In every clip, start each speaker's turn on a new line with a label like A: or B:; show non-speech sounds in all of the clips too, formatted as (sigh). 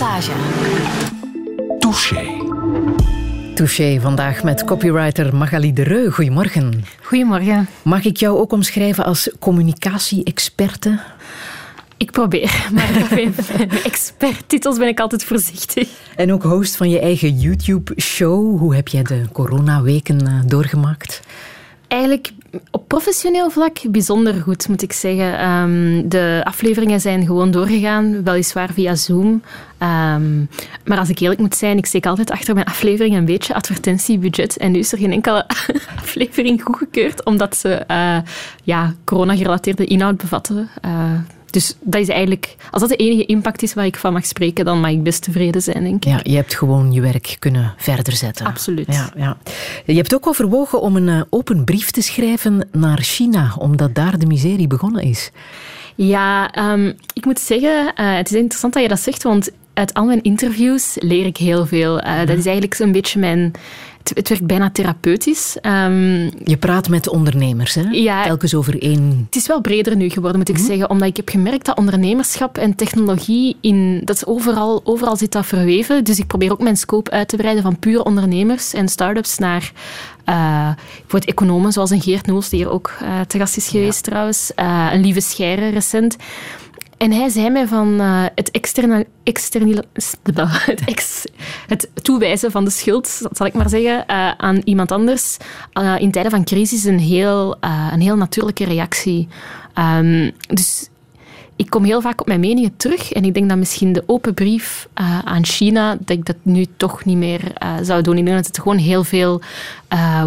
A: Passage.
B: Touché.
C: Touché vandaag met copywriter Magali de Reu. Goedemorgen.
D: Goedemorgen.
C: Mag ik jou ook omschrijven als communicatie-experte?
D: Ik probeer, (laughs) maar bij experttitels ben ik altijd voorzichtig.
C: En ook host van je eigen YouTube-show. Hoe heb jij de coronaweken eh, doorgemaakt?
D: Eigenlijk op professioneel vlak bijzonder goed, moet ik zeggen. Ehm, de afleveringen zijn gewoon doorgegaan, weliswaar via Zoom. Ehm, maar als ik eerlijk moet zijn, ik steek altijd achter mijn aflevering een beetje advertentiebudget. En nu is er geen enkele (laughs) aflevering goedgekeurd, omdat ze uh, ja, corona-gerelateerde inhoud bevatten. Uh, dus dat is eigenlijk, als dat de enige impact is waar ik van mag spreken, dan mag ik best tevreden zijn, denk ik.
C: Ja, je hebt gewoon je werk kunnen verder zetten.
D: Absoluut.
C: Ja, ja. Je hebt ook overwogen om een eh, open brief te schrijven naar China, omdat daar de miserie begonnen is.
D: Ja, um, ik moet zeggen, uh, het is interessant dat je dat zegt, want uit al mijn interviews leer ik heel veel. Uh, dat is eigenlijk zo'n beetje mijn het, het werkt bijna therapeutisch. Um,
C: je praat met ondernemers, hè?
D: Ja.
C: Telkens over één...
D: Het is wel breder nu geworden, moet ik mm -hmm. zeggen. Omdat ik heb gemerkt dat ondernemerschap en technologie... In, dat is overal, overal zit dat verweven. Dus ik probeer ook mijn scope uit te breiden van puur ondernemers en start-ups naar... Uh, bijvoorbeeld economen, zoals een Geert Noels, die hier ook uh, te gast is geweest ja. trouwens. Uh, een lieve Scheire recent. En hij zei mij van uh, het, externe, externe, (laughs) het, ex, het toewijzen van de schuld, zal ik maar zeggen, uh, aan iemand anders uh, in tijden van crisis een heel, een heel natuurlijke reactie. Um, dus ik kom heel vaak op mijn meningen terug en ik denk dat misschien de open brief aan China, dat ik dat nu toch niet meer zou doen. Ik denk dat het gewoon heel veel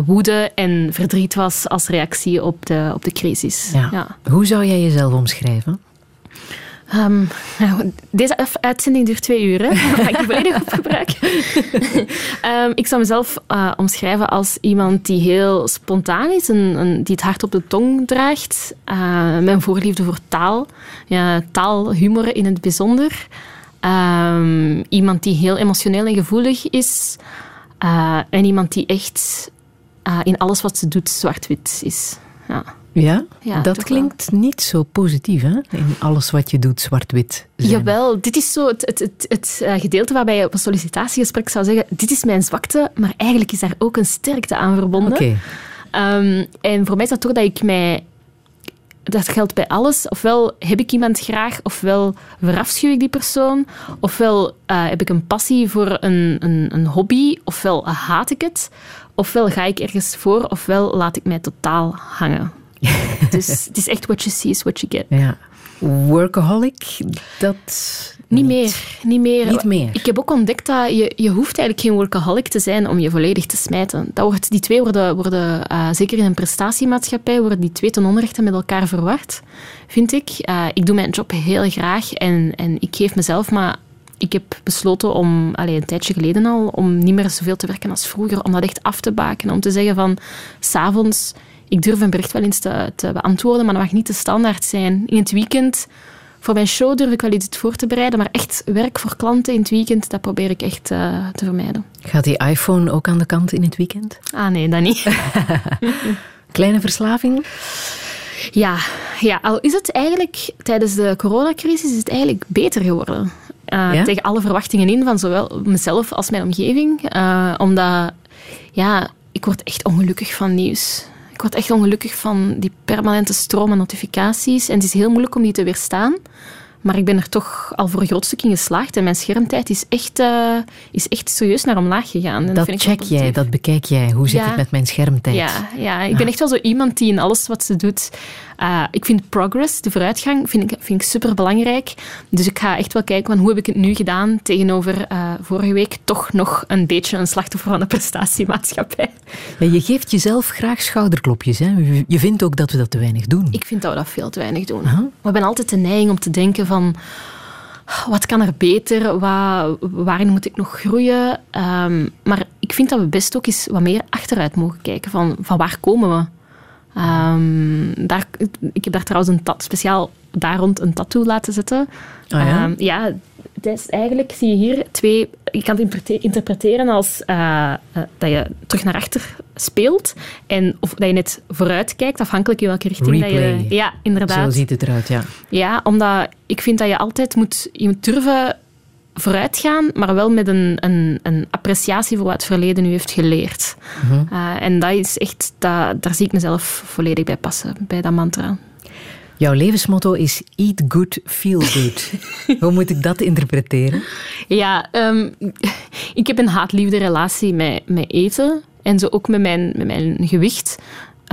D: woede en verdriet was als reactie op de, op de crisis.
C: Ja. Ja. Hoe zou jij jezelf omschrijven?
D: Um, deze uitzending duurt twee uur, hè? (laughs) Ga ik die volledig op gebruiken? (laughs) um, ik zou mezelf uh, omschrijven als iemand die heel spontaan is, en, en die het hart op de tong draagt. Uh, mijn voorliefde voor taal, ja, taalhumor in het bijzonder. Um, iemand die heel emotioneel en gevoelig is. Uh, en iemand die echt in alles wat ze doet zwart-wit is. Ja.
C: Ja? ja dat klinkt wel. niet zo positief, hè? In alles wat je doet, zwart-wit.
D: Jawel, dit is zo het, het, het, het uh, gedeelte waarbij je op een sollicitatiegesprek zou zeggen: Dit is mijn zwakte, maar eigenlijk is daar ook een sterkte aan verbonden.
C: Okay.
D: Um, en voor mij is dat toch dat ik mij. Dat geldt bij alles. Ofwel heb ik iemand graag, ofwel verafschuw ik die persoon, ofwel uh, heb ik een passie voor een, een, een hobby, ofwel haat ik het, ofwel ga ik ergens voor, ofwel laat ik mij totaal hangen. (laughs) dus het is echt what you see is what you get.
C: Ja. Workaholic, dat...
D: Niet meer, niet meer.
C: Niet meer.
D: Ik heb ook ontdekt dat je, je hoeft eigenlijk geen workaholic te zijn om je volledig te smijten. Dat wordt, die twee worden, worden uh, zeker in een prestatiemaatschappij, worden die twee ten onrechte met elkaar verward, vind ik. Uh, ik doe mijn job heel graag en, en ik geef mezelf maar ik heb besloten om, allez, een tijdje geleden al, om niet meer zoveel te werken als vroeger, om dat echt af te baken. Om te zeggen van, s'avonds, ik durf een bericht wel eens te, te, beantwoorden, maar dat mag niet de standaard zijn. In het weekend, voor mijn show durf ik wel iets voor te bereiden, maar echt werk voor klanten in het weekend, dat probeer ik echt uh, te vermijden.
C: Gaat die iPhone ook aan de kant in het weekend?
D: Ah nee, dat niet. (laughs)
C: Kleine verslaving?
D: Ja, ja, al is het eigenlijk tijdens de coronacrisis is het eigenlijk beter geworden. Uh, ja? Tegen alle verwachtingen in van zowel mezelf als mijn omgeving. Uh, omdat, ja, ik word echt ongelukkig van nieuws. Ik word echt ongelukkig van die permanente stroom aan notificaties. En het is heel moeilijk om die te weerstaan. Maar ik ben er toch al voor een groot stuk in geslaagd. En mijn schermtijd is echt, uh, is echt serieus naar omlaag gegaan. En
C: dat check jij, dat bekijk jij. Hoe zit
D: ja.
C: het met mijn schermtijd?
D: Ja, ja. ik ben echt wel zo iemand die in alles wat ze doet... Uh, ik vind progress, de vooruitgang, vind ik, vind ik super belangrijk. Dus ik ga echt wel kijken van hoe heb ik het nu gedaan tegenover uh, vorige week. Toch nog een beetje een slachtoffer van de prestatiemaatschappij.
C: Ja, je geeft jezelf graag schouderklopjes. Hè? Je vindt ook dat we dat te weinig doen.
D: Ik vind dat we dat veel te weinig doen. -huh. We hebben altijd de neiging om te denken van wat kan er beter? Waarin moet ik nog groeien? Um, maar ik vind dat we best ook eens wat meer achteruit mogen kijken. Van, van waar komen we? Um, daar, ik heb daar trouwens een tat, speciaal daar rond een tattoo laten zetten.
C: Oh ja?
D: Um, ja, het is eigenlijk zie je hier twee... Je kan het interpreteren als uh, uh, dat je terug naar achter speelt en of dat je net vooruit kijkt, afhankelijk in welke richting
C: Replay.
D: dat je... Ja, inderdaad.
C: Zo ziet het eruit, ja.
D: Ja, omdat ik vind dat je altijd moet, je moet durven vooruitgaan, maar wel met een, een, een appreciatie voor wat het verleden nu heeft geleerd. Mhm. Eh, en dat is echt, dat, daar zie ik mezelf volledig bij passen, bij dat mantra.
C: Jouw levensmotto is eat good, feel good. (laughs) Hoe moet ik dat interpreteren?
D: Ja, ehm, ik heb een haat-liefde relatie met, met eten en zo ook met mijn, met mijn gewicht.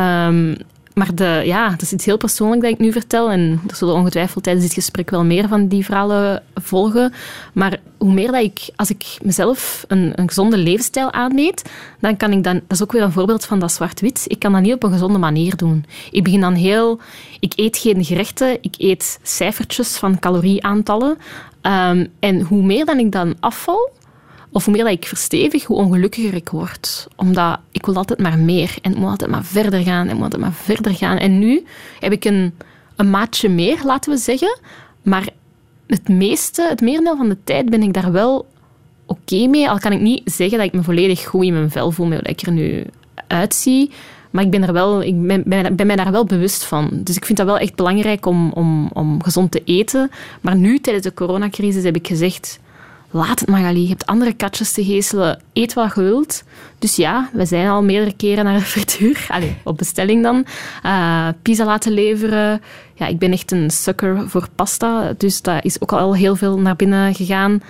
D: Um, maar de, ja, dat is iets heel persoonlijk dat ik nu vertel. En er zullen ongetwijfeld tijdens dit gesprek wel meer van die verhalen volgen. Maar hoe meer dat ik, als ik mezelf een, een gezonde levensstijl aanmeet, dan kan ik dan, dat is ook weer een voorbeeld van dat zwart-wit, ik kan dat niet op een gezonde manier doen. Ik begin dan heel, ik eet geen gerechten, ik eet cijfertjes van calorieaantallen. Um, en hoe meer dan ik dan afval, of hoe meer dat ik verstevig, hoe ongelukkiger ik word. Omdat ik wil altijd maar meer. En moet altijd maar verder gaan. En moet altijd maar verder gaan. En nu heb ik een, een maatje meer, laten we zeggen. Maar het meeste, het merendeel van de tijd ben ik daar wel oké mee. Al kan ik niet zeggen dat ik me volledig goed in mijn vel voel met hoe ik er nu uitzie. Maar ik ben, er wel, ik ben mij daar wel bewust van. Dus ik vind dat wel echt belangrijk om, om, om gezond te eten. Maar nu, tijdens de coronacrisis, heb ik gezegd laat het Magali. Je hebt andere katjes te geestelen. Eet wat je wilt. Dus ja, we zijn al meerdere keren naar de frituur. (laughs) Allee, op bestelling dan. Uh, pizza laten leveren. Ja, ik ben echt een sucker voor pasta. Dus dat is ook al heel veel naar binnen gegaan.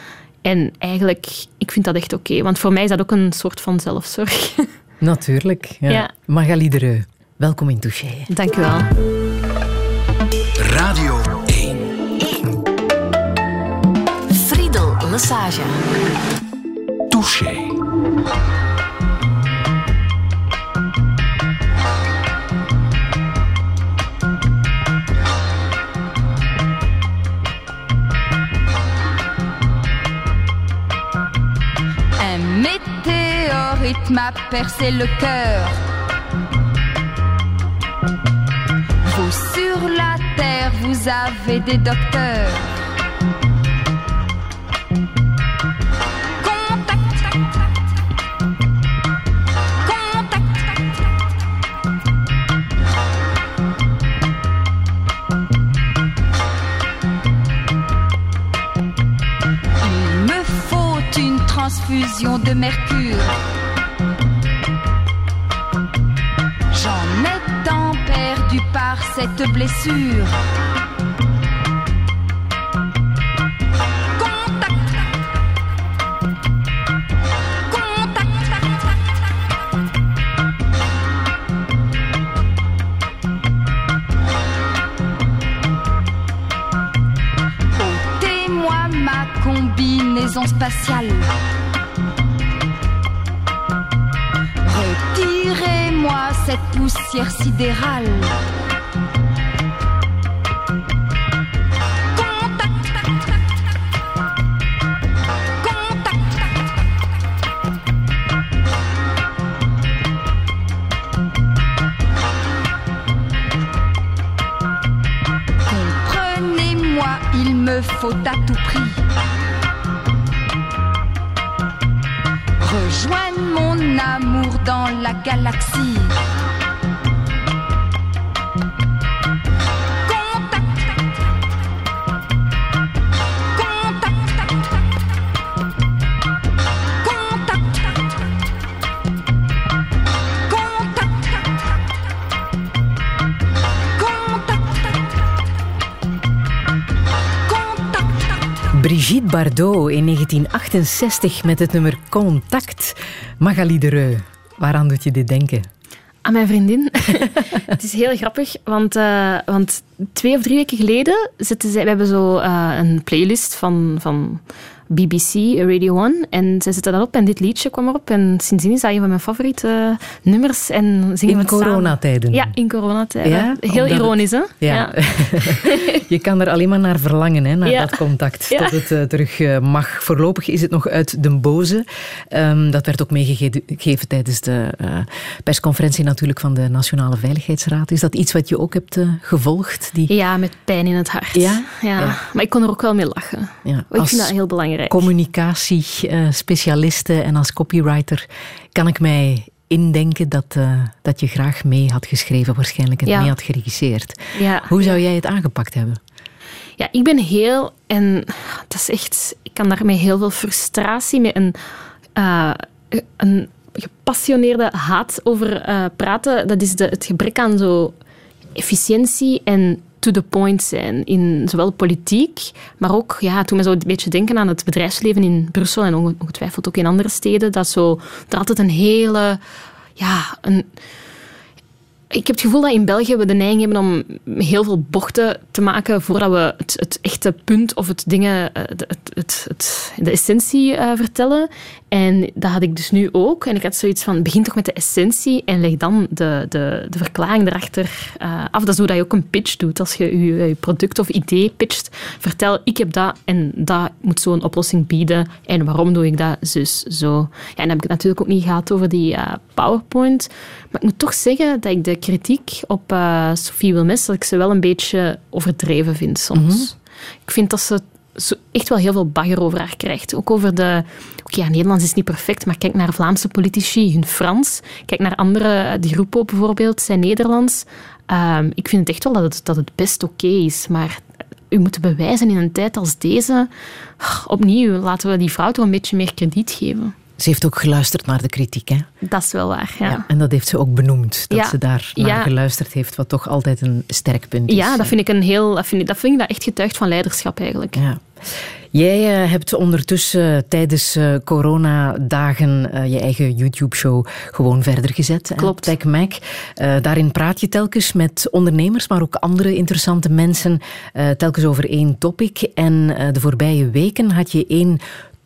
D: En eigenlijk, ik vind dat echt oké. want voor mij is dat ook een soort van zelfzorg. (laughs)
C: Natuurlijk. Ja. ja. Magali Dereu, welkom in Touché.
D: Dank u wel. Radio Massage. Touché.
A: Un météorite m'a percé le cœur. Vous sur la terre, vous avez des docteurs. De mercure. J'en ai tant perdu par cette blessure.
C: In 1968 met het nummer Contact. Magali Dereu, waaraan doet je dit denken?
D: Aan mijn vriendin. (laughs) het is heel grappig, want, uh, want twee of drie weken geleden zitten zij... We hebben zo uh, een playlist van, van BBC, Radio 1. En zij zette dat op en dit liedje kwam erop. En sindsdien is dat een van mijn favoriete nummers. En zingen
C: in coronatijden?
D: Ja, in coronatijden. Ja, Heel ironisch, hè?
C: Ja. (laughs) je kan er alleen maar naar verlangen, hè, naar dat contact. Tot het uh, terug uh, mag. Voorlopig is het nog uit den boze. Um, dat werd ook meegegeven tijdens de uh, persconferentie natuurlijk van de Nationale Veiligheidsraad. Is dat iets wat je ook hebt gevolgd?
D: Die... Ja, met pijn in het hart. Ja? Ja. Maar ik kon er ook wel mee lachen. Ja. Ik vind dat heel belangrijk
C: communicatiespecialiste en als copywriter kan ik mij indenken dat, uh, dat je graag mee had geschreven waarschijnlijk en mee had geregisseerd. Ja. Hoe zou jij het aangepakt hebben?
D: Ja, ik ben heel... En dat is echt... Ik kan daarmee heel veel frustratie, met een, uh, een gepassioneerde haat over uh, praten. Dat is de, het gebrek aan zo efficiëntie en to the point zijn in zowel politiek, maar ook, ja, toen me zo een beetje denken aan het bedrijfsleven in Brussel en ongetwijfeld ook in andere steden, dat zo, er altijd een hele, ja, een ik heb het gevoel dat in België we de neiging hebben om heel veel bochten te maken voordat we het, het echte punt of het dingen, eh, het, het, het de essentie uh, vertellen. En dat had ik dus nu ook. En ik had zoiets van, begin toch met de essentie en leg dan de, de, de verklaring erachter uh, af. Dat is hoe je ook een pitch doet. Als je je, je product of idee pitcht, vertel, ik heb dat en dat moet zo'n oplossing bieden. En waarom doe ik dat? Zus, zo. Ja, en dan heb ik het natuurlijk ook niet gehad over die PowerPoint. Maar ik moet toch zeggen dat ik de kritiek op uh, Sophie Wilmes, dat ik ze wel een beetje overdreven vind soms. Mhm. Ik vind dat ze echt wel heel veel bagger over haar krijgt. Ook over de... Oké, ja, Nederlands is niet perfect, maar kijk naar Vlaamse politici, hun Frans. Kijk naar andere, die groepen bijvoorbeeld, zijn Nederlands. Ehm, ik vind het echt wel dat het, dat het best oké is, maar u moet bewijzen in een tijd als deze. Opnieuw, laten we die vrouw toch een beetje meer krediet geven.
C: Ze heeft ook geluisterd naar de kritiek, hè?
D: Dat is wel waar, ja.
C: en dat heeft ze ook benoemd, dat ze daar naar geluisterd heeft, wat toch altijd een sterk punt is.
D: Ja, dat vind ik, een heel, dat vind ik, dat vind ik dat echt getuigd van leiderschap eigenlijk.
C: Ja. Jij uh, hebt ondertussen tijdens uh, coronadagen je eigen YouTube-show gewoon verder gezet.
D: Klopt.
C: Tech Mac. daarin praat je telkens met ondernemers, maar ook andere interessante mensen, telkens over één topic. En de voorbije weken had je één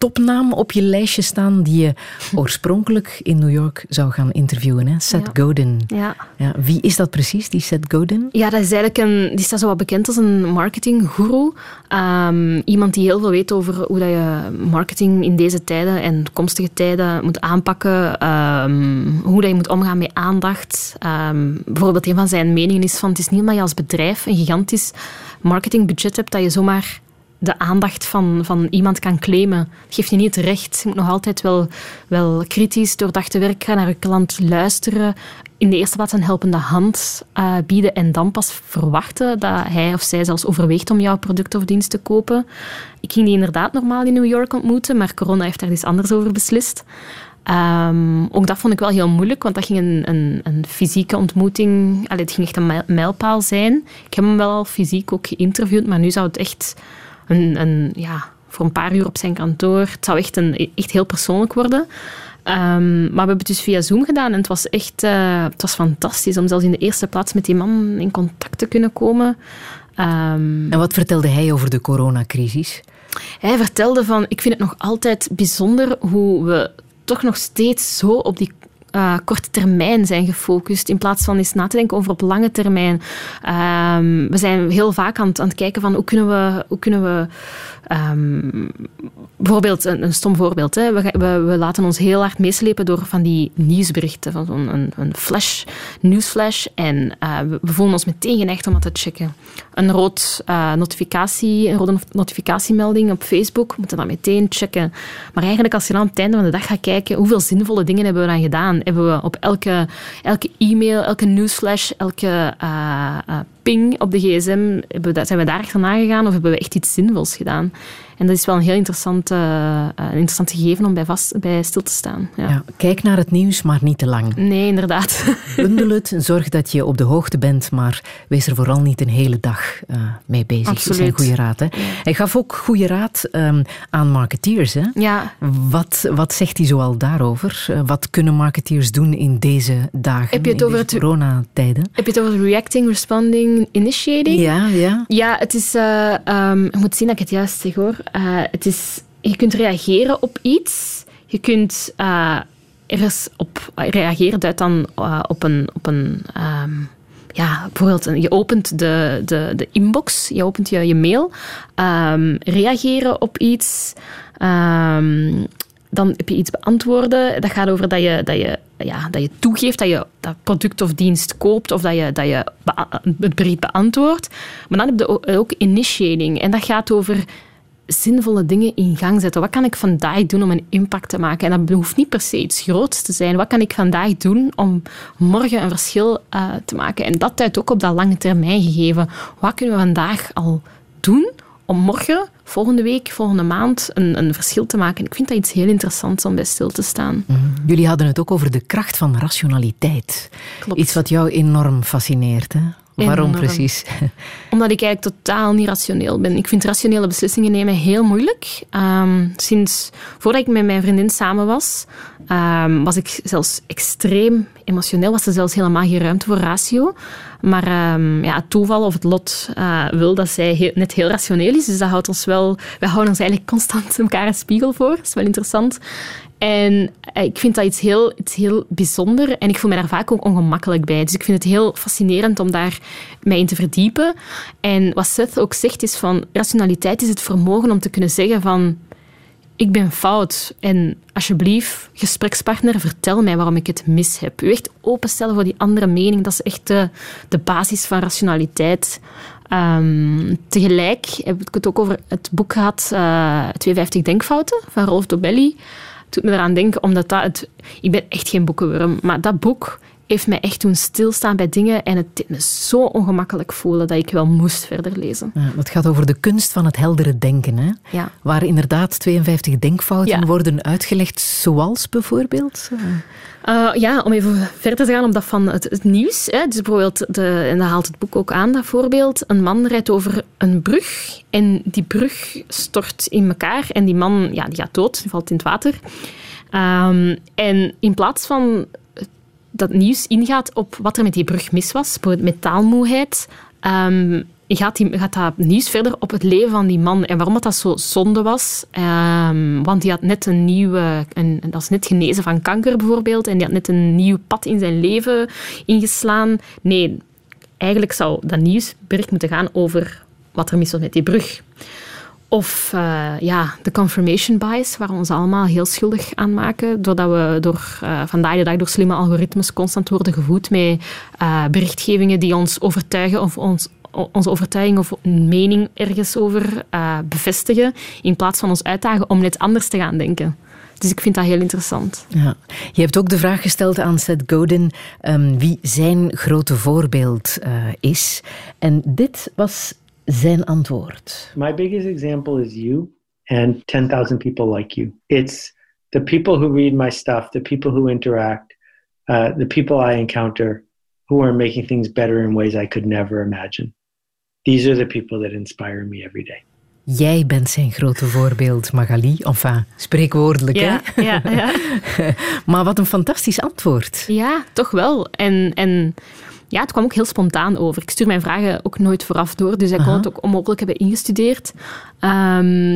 C: topnaam op je lijstje staan die je (laughs) oorspronkelijk in New York zou gaan interviewen. Hè? Seth Godin.
D: Ja.
C: Ja, wie is dat precies, die Seth Godin?
D: Ja, dat is eigenlijk een, die staat zo wat bekend als een marketinggoeroe. Um, iemand die heel veel weet over hoe dat je marketing in deze tijden en toekomstige tijden moet aanpakken. Um, hoe dat je moet omgaan met aandacht. Um, bijvoorbeeld een van zijn meningen is van het is niet omdat je als bedrijf een gigantisch marketingbudget hebt dat je zomaar de aandacht van, van iemand kan claimen. Dat geeft je niet het recht. Je moet nog altijd wel, wel kritisch doordacht te werken, naar je klant luisteren. In de eerste plaats een helpende hand uh, bieden en dan pas verwachten dat hij of zij zelfs overweegt om jouw product of dienst te kopen. Ik ging die inderdaad normaal in New York ontmoeten, maar corona heeft daar iets anders over beslist. Um, ook dat vond ik wel heel moeilijk, want dat ging een, een, een fysieke ontmoeting... Allee, het ging echt een mijlpaal zijn. Ik heb hem wel fysiek ook geïnterviewd, maar nu zou het echt een, ja, voor een paar uur op zijn kantoor. Het zou echt, een, echt heel persoonlijk worden. Ehm, maar we hebben het dus via Zoom gedaan en het was echt uh, het was fantastisch om zelfs in de eerste plaats met die man in contact te kunnen komen.
C: Um, en wat vertelde hij over de coronacrisis?
D: Hij vertelde van, ik vind het nog altijd bijzonder hoe we toch nog steeds zo op die uh, korte termijn zijn gefocust, in plaats van eens na te denken over op lange termijn. Um, we zijn heel vaak aan aan het kijken van hoe kunnen we, hoe kunnen we um, bijvoorbeeld, een, een, stom voorbeeld. Hè. We, we, we, laten ons heel hard meeslepen door van die nieuwsberichten, van zo'n een, een flash, nieuwsflash. En uh, we, we, voelen ons meteen geneigd om dat te checken. Een, rood, uh, notificatie, een rode notificatiemelding op Facebook, moeten dat meteen checken. Maar eigenlijk, als je dan aan het einde van de dag gaat kijken, hoeveel zinvolle dingen hebben we dan gedaan? Hebben we op elke, elke e-mail, elke nieuwsflash, elke uh, ping op de gsm, zijn we daar achterna gegaan of hebben we echt iets zinvols gedaan? En dat is wel een heel interessant, uh, een interessant gegeven om bij, vast, bij stil te staan. Ja. ja.
C: kijk naar het nieuws, maar niet te lang.
D: Nee, inderdaad. (laughs)
C: Bundel het zorg dat je op de hoogte bent, maar wees er vooral niet een hele dag uh, mee bezig.
D: Absoluut.
C: Dat is een goede raad. Hè? Hij gaf ook goede raad um, aan marketeers. Hè?
D: Ja.
C: Wat, wat zegt hij zoal daarover? Uh, wat kunnen marketeers doen in deze dagen, heb je het in over deze coronatijden?
D: Heb je het over reacting, responding, initiating?
C: Ja, ja.
D: Ja, het is... Um, je moet zien dat ik het juist zeg hoor. Uh, het is, je kunt reageren op iets. Je kunt uh, ergens op reageren. Duidt dan uh, op een. Op een um, ja, bijvoorbeeld, je opent de, de, de inbox, je opent je, je mail, um, reageren op iets. Um, dan heb je iets beantwoorden. Dat gaat over dat je, dat je, ja, dat je toegeeft dat je dat product of dienst koopt of dat je, dat je het bericht beantwoordt. Maar dan heb je ook initiating. En dat gaat over zinvolle dingen in gang zetten. Wat kan ik vandaag doen om een impact te maken? En dat hoeft niet per se iets groots te zijn. Wat kan ik vandaag doen om morgen een verschil uh, te maken? En dat duidt ook op dat lange termijn gegeven. Wat kunnen we vandaag al doen om morgen, volgende week, volgende maand een, een verschil te maken. Ik vind dat iets heel interessants om bij stil te staan. Mhm.
C: Jullie hadden het ook over de kracht van rationaliteit. Klopt. Iets wat jou enorm fascineert. Hè? Waarom precies? (laughs)
D: Omdat ik eigenlijk totaal niet rationeel ben. Ik vind rationele beslissingen nemen heel moeilijk. Um, sinds voordat ik met mijn vriendin samen was, um, was ik zelfs extreem emotioneel. Was er zelfs helemaal geen ruimte voor ratio. Maar um, ja, het toeval of het lot uh, wil dat zij heel, net heel rationeel is. Dus dat houdt ons wel... We houden ons eigenlijk constant elkaar een spiegel voor. Dat is wel interessant. En eh, ik vind dat iets heel, iets heel bijzonder en ik voel me daar vaak ook ongemakkelijk bij. Dus ik vind het heel fascinerend om daar mij in te verdiepen. En wat Seth ook zegt is van rationaliteit is het vermogen om te kunnen zeggen van ik ben fout en alsjeblieft, gesprekspartner, vertel mij waarom ik het mis heb. U echt openstellen voor die andere mening, dat is echt de, de basis van rationaliteit. Um, tegelijk heb ik het ook over het boek gehad, uh, 52 denkfouten, van Rolf Dobelli doet me eraan denken, omdat dat het... Ik ben echt geen boekenworm, maar dat boek heeft mij echt doen stilstaan bij dingen en het deed me zo ongemakkelijk voelen dat ik wel moest verder lezen.
C: Ja, dat gaat over de kunst van het heldere denken, hè?
D: Ja.
C: waar inderdaad 52 denkfouten worden uitgelegd, zoals bijvoorbeeld...
D: Uh, ja, om even verder te gaan op dat van het, het nieuws. Hè. Dus bijvoorbeeld, de, en dat haalt het boek ook aan, dat voorbeeld. Een man rijdt over een brug en die brug stort in elkaar en die man ja, die gaat dood, die valt in het water. Um, en in plaats van dat nieuws ingaat op wat er met die brug mis was, bijvoorbeeld metaalmoeheid, um, gaat, die, gaat dat nieuws verder op het leven van die man en waarom dat zo zonde was. Um, want die had net een nieuwe, een, dat is net genezen van kanker bijvoorbeeld, en die had net een nieuw pad in zijn leven ingeslaan. Nee, eigenlijk zou dat nieuwsbericht moeten gaan over wat er mis was met die brug. Of uh, ja, de confirmation bias, waar we ons allemaal heel schuldig aan maken. Doordat we door, uh, vandaag de dag door slimme algoritmes constant worden gevoed met uh, berichtgevingen die ons overtuigen of ons onze overtuiging of mening ergens over bevestigen, in plaats van ons uitdagen om net anders te gaan denken. Dus ik vind dat heel interessant.
C: Ja. Je hebt ook de vraag gesteld aan Seth Godin um, wie zijn grote voorbeeld is. En dit was zijn antwoord.
E: My biggest example is you and 10,000 people like you. It's the people who read my stuff, the people who interact, uh, the people I encounter who are making things better in ways I could never imagine. These are the people that inspire me every day.
C: Jij bent zijn grote voorbeeld, Magali. Enfin, spreekwoordelijk,
D: ja,
C: hè?
D: Ja, ja. (laughs)
C: maar wat een fantastisch antwoord.
D: Ja, toch wel. En, en ja, het kwam ook heel spontaan over. Ik stuur mijn vragen ook nooit vooraf door, dus hij kon het ook onmogelijk hebben ingestudeerd. Um,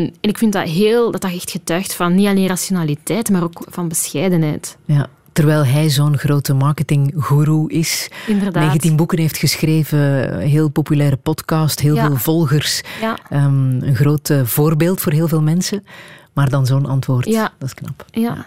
D: en ik vind dat heel, dat dat echt getuigt van niet alleen rationaliteit, maar ook van bescheidenheid.
C: Ja, Terwijl hij zo'n grote marketinggoeroe is.
D: Inderdaad.
C: 19 boeken heeft geschreven, heel populaire podcast, heel veel volgers.
D: Ja.
C: Um, een groot uh, voorbeeld voor heel veel mensen. Maar dan zo'n antwoord,
D: ja.
C: dat is knap.
D: ja.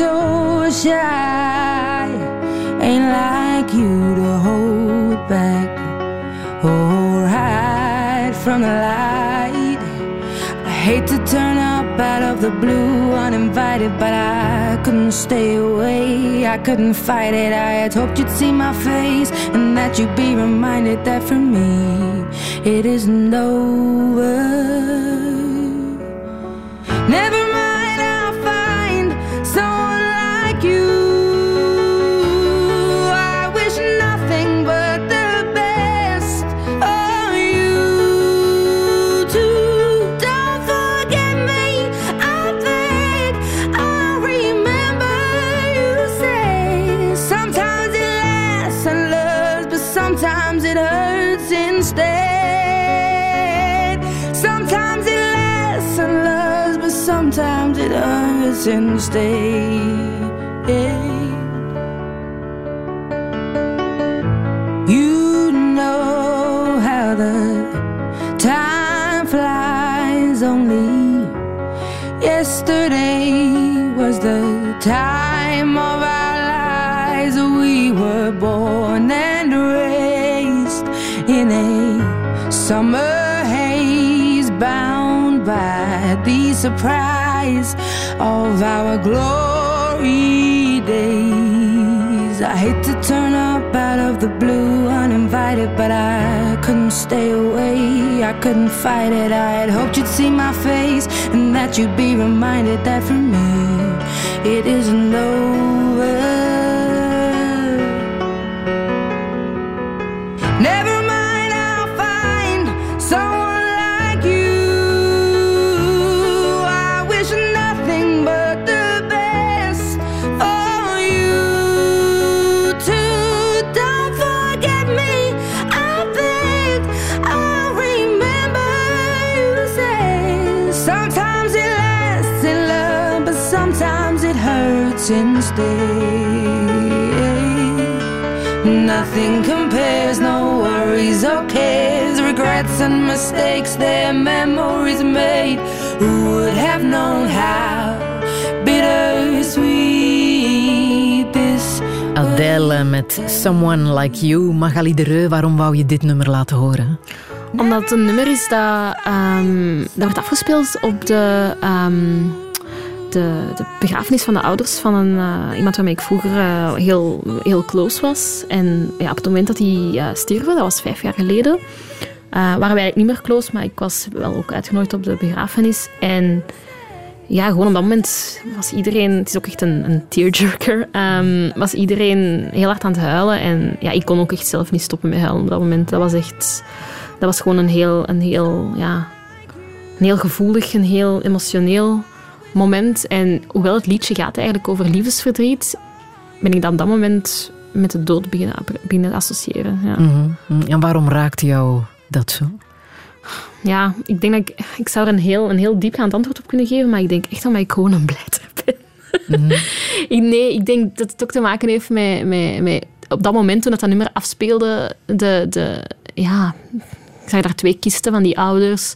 F: so shy? Ain't like you to hold back or hide from the light. I hate to turn up out of the blue uninvited, but I couldn't stay away. I couldn't fight it. I had hoped you'd see my face and that you'd be reminded that for me it isn't over. Never it hurts instead. Sometimes it lasts and loves, but sometimes it hurts instead. You know how the time flies, only yesterday was the time. Summer haze, bound by the surprise of our glory days. I hate to turn up out of the blue uninvited, but I couldn't stay away. I couldn't fight it. I had hoped you'd see my face and that you'd be reminded that for me it isn't over. Instead. Nothing compares, no worries or cares, regrets and mistakes, their memories made. Who would have known how bittersweet this
C: Adele met Someone Like You. Magali de Reu, waarom wou je dit nummer laten horen?
D: Omdat het een nummer is dat, ehm, dat wordt afgespeeld op de, ehm, de, de begrafenis van de ouders van een, eh, iemand waarmee ik vroeger eh, heel, heel close was. En ja, op het moment dat hij uh, stierven, dat was vijf jaar geleden, eh, waren wij niet meer close, maar ik was wel ook uitgenodigd op de begrafenis. En ja, gewoon op dat moment was iedereen, het is ook echt een, een tearjerker, ehm, was iedereen heel hard aan het huilen. En ja, ik kon ook echt zelf niet stoppen met huilen op dat moment. Dat was echt, dat was gewoon een heel, een heel, ja, een heel gevoelig, een heel emotioneel moment. En hoewel het liedje gaat eigenlijk over liefdesverdriet, ben ik dan dat moment met de dood beginnen, beginnen associëren. Ja.
C: Mhm, mhm. En waarom raakte jou dat zo?
D: ja, ik denk dat ik, ik zou er een heel, een heel diepgaand antwoord op kunnen geven, maar ik denk echt dat ik gewoon een blijter ben. (laughs) ik, nee, ik denk dat het ook te maken heeft met, met, met op dat moment toen dat, dat nummer afspeelde, de, de, ja, ik zag daar twee kisten van die ouders,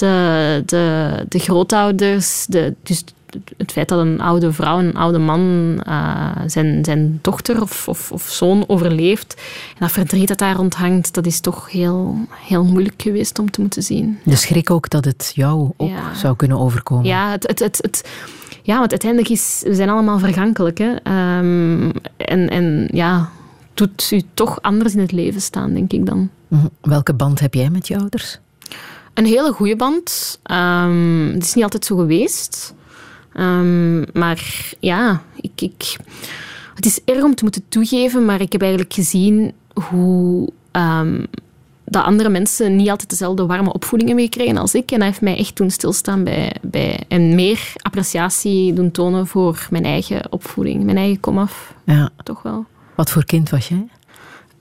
D: de, de, de grootouders, de, dus het feit dat een oude vrouw, een oude man uh, zijn, zijn dochter of, of, of, zoon overleeft en dat verdriet dat daar rond hangt, dat is toch heel, heel moeilijk geweest om te moeten zien.
C: De schrik ook dat het jou ook
D: Ja.
C: zou kunnen overkomen.
D: Ja, het, het, het, het- ja, want uiteindelijk is, we zijn allemaal vergankelijk. Hè? Ehm, en, en ja, doet u toch anders in het leven staan, denk ik dan.
C: Mhm. Welke band heb jij met je ouders?
D: Een hele goede band. Ehm, het is niet altijd zo geweest. Ehm, maar ja, ik, ik, het is erg om te moeten toegeven, maar ik heb eigenlijk gezien hoe ehm, dat andere mensen niet altijd dezelfde warme opvoeding hebben gekregen als ik. En dat heeft mij echt doen stilstaan bij, bij en meer appreciatie doen tonen voor mijn eigen opvoeding, mijn eigen komaf,
C: Ja.
D: toch wel.
C: Wat voor kind was jij?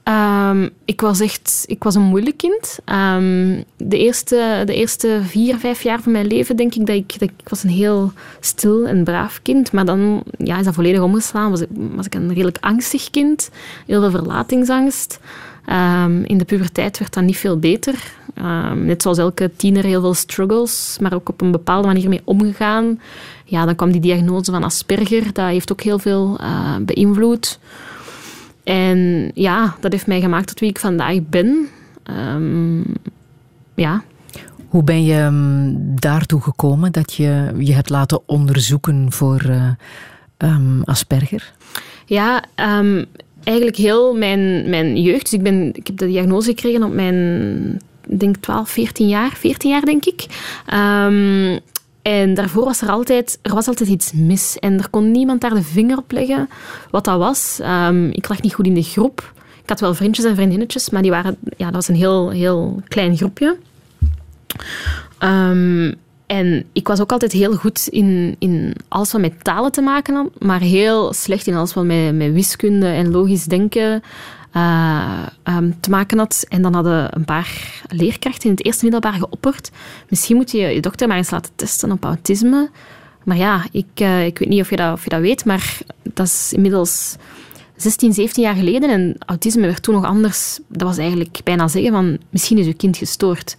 D: Ehm, ik was echt ik was een moeilijk kind. Ehm, de, eerste, de eerste vier, vijf jaar van mijn leven denk ik dat ik, ik was een heel stil en braaf kind. Maar dan ja, is dat volledig omgeslaan. Was ik, was ik een redelijk angstig kind. Heel veel verlatingsangst. Ehm, in de puberteit werd dat niet veel beter. Net zoals elke tiener heel veel struggles, maar ook op een bepaalde manier mee omgegaan. Ja, dan kwam die diagnose van Asperger. Dat heeft ook heel veel eh, beïnvloed. En ja, dat heeft mij gemaakt tot wie ik vandaag ben. Ehm, ja.
C: Hoe ben je mm, daartoe gekomen dat je je hebt laten onderzoeken voor eh, ehm, Asperger?
D: Ja, ehm, eigenlijk heel mijn, mijn jeugd. Dus ik, ben, ik heb de diagnose gekregen op mijn denk 12, 14 jaar. 14 jaar, denk ik. Ehm, en daarvoor was er altijd, er was altijd iets mis. En er kon niemand daar de vinger op leggen wat dat was. Ehm, ik lag niet goed in de groep. Ik had wel vriendjes en vriendinnetjes, maar die waren, ja, dat was een heel, heel klein groepje. Ehm, en ik was ook altijd heel goed in, in alles wat met talen te maken had, maar heel slecht in alles wat met, met wiskunde en logisch denken eh, ehm, te maken had. En dan hadden een paar leerkrachten in het eerste middelbaar geopperd. Misschien moet je je dokter maar eens laten testen op autisme. Maar ja, ik, uh, ik weet niet of je, dat, of je dat weet, maar dat is inmiddels 16, 17 jaar geleden. En autisme werd toen nog anders. Dat was eigenlijk bijna zeggen van, misschien is uw kind gestoord.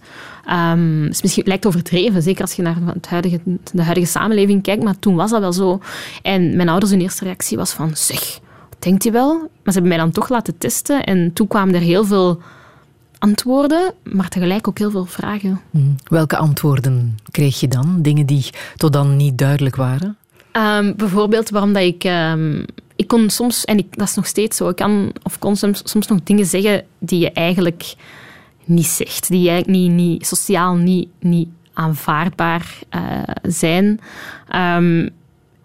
D: Um, misschien lijkt overdreven, zeker als je naar het huidige, de huidige samenleving kijkt. Maar toen was dat wel zo. En mijn ouders, hun eerste reactie was van, zeg, denkt hij wel? Maar ze hebben mij dan toch laten testen. En toen kwamen er heel veel antwoorden, maar tegelijk ook heel veel vragen.
C: Hmm. Welke antwoorden kreeg je dan? Dingen die tot dan niet duidelijk waren?
D: Um, bijvoorbeeld waarom dat ik... Um, ik kon soms, en ik, dat is nog steeds zo, ik kan of kon soms, soms nog dingen zeggen die je eigenlijk niet zegt. Die eigenlijk niet, niet, sociaal niet, niet aanvaardbaar uh, zijn. Um,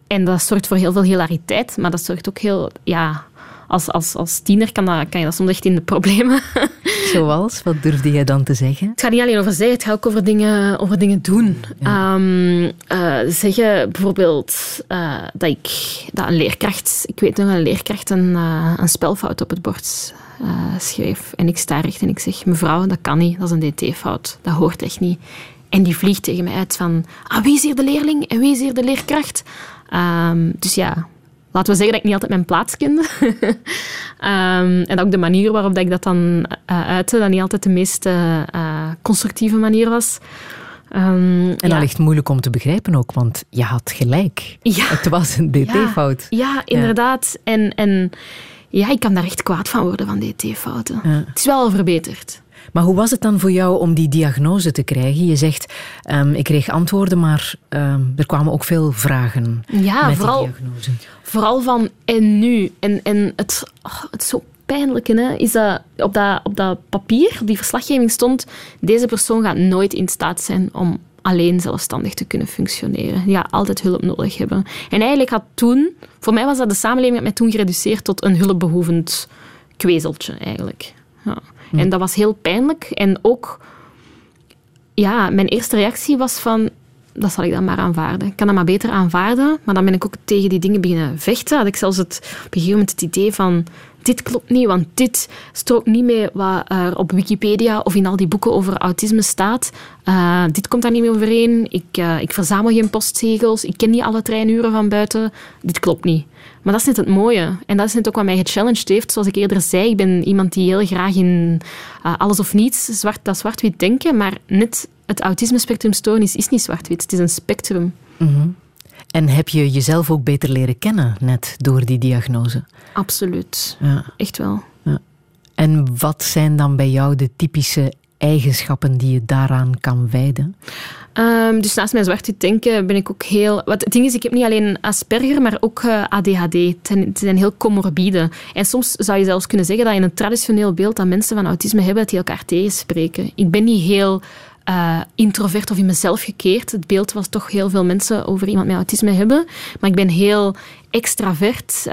D: en dat zorgt voor heel veel hilariteit, maar dat zorgt ook heel... Ja, als, als, als tiener kan, dat, kan je dat soms echt in de problemen. (laughs)
C: Zoals? Wat durfde jij dan te zeggen?
D: Het gaat niet alleen over zeggen, het gaat ook over dingen, over dingen doen. Um, uh, zeggen bijvoorbeeld uh, dat ik dat een leerkracht, ik weet nog een leerkracht een, uh, een spelfout op het bord schreef. En ik sta recht en ik zeg, mevrouw, dat kan niet, dat is een dt-fout. Dat hoort echt niet. En die vliegt tegen mij uit van, ah, wie is hier de leerling en wie is hier de leerkracht? Um, dus ja, laten we zeggen dat ik niet altijd mijn plaats kende. (laughs) um, en ook de manier waarop dat ik dat dan uh, uitte, dat niet altijd de meest uh, constructieve manier was.
C: Um, en dat ligt moeilijk om te begrijpen ook, want je had gelijk. Ja. Het was een dt-fout.
D: Ja, ja, inderdaad. En, en ja, ik kan daar echt kwaad van worden, van dt-fouten. Het is wel verbeterd.
C: Maar hoe was het dan voor jou om die diagnose te krijgen? Je zegt, um, ik kreeg antwoorden, maar um, er kwamen ook veel vragen
D: ja,
C: met
D: vooral,
C: die diagnose.
D: Vooral van, en nu? En, en het, oh, het zo pijnlijke hè, is dat op, dat op dat papier, die verslaggeving stond, deze persoon gaat nooit in staat zijn om alleen zelfstandig te kunnen functioneren. Ja, altijd hulp nodig hebben. En eigenlijk had toen, voor mij was dat de samenleving mij toen gereduceerd tot een hulpbehoevend kwezeltje eigenlijk. Ja. Hm. En dat was heel pijnlijk. En ook, ja, mijn eerste reactie was van, dat zal ik dan maar aanvaarden. Ik kan dat maar beter aanvaarden, maar dan ben ik ook tegen die dingen beginnen vechten. Had ik zelfs het, op een gegeven moment het idee van, dit klopt niet, want dit strookt niet mee wat er op Wikipedia of in al die boeken over autisme staat. Uh, dit komt daar niet mee overeen. Ik, uh, ik verzamel geen postzegels. Ik ken niet alle treinuren van buiten. Dit klopt niet. Maar dat is net het mooie. En dat is net ook wat mij gechallenged heeft. Zoals ik eerder zei, ik ben iemand die heel graag in uh, alles of niets, zwart, dat zwart-wit denken. Maar net het autisme-spectrumstoornis is niet zwart-wit. Het is een spectrum.
C: -hmm. En heb je jezelf ook beter leren kennen net door die diagnose?
D: Absoluut. Ja. Echt wel. Ja.
C: En wat zijn dan bij jou de typische eigenschappen die je daaraan kan wijden?
D: Um, dus naast mijn zwart denken ben ik ook heel... Wat, het ding is, ik heb niet alleen Asperger, maar ook uh, ADHD. Het zijn, het zijn, heel comorbide. En soms zou je zelfs kunnen zeggen dat in een traditioneel beeld dat mensen van autisme hebben, dat die elkaar tegenspreken. Ik ben niet heel uh, introvert of in mezelf gekeerd. Het beeld was toch heel veel mensen over iemand met autisme hebben. Maar ik ben heel extravert.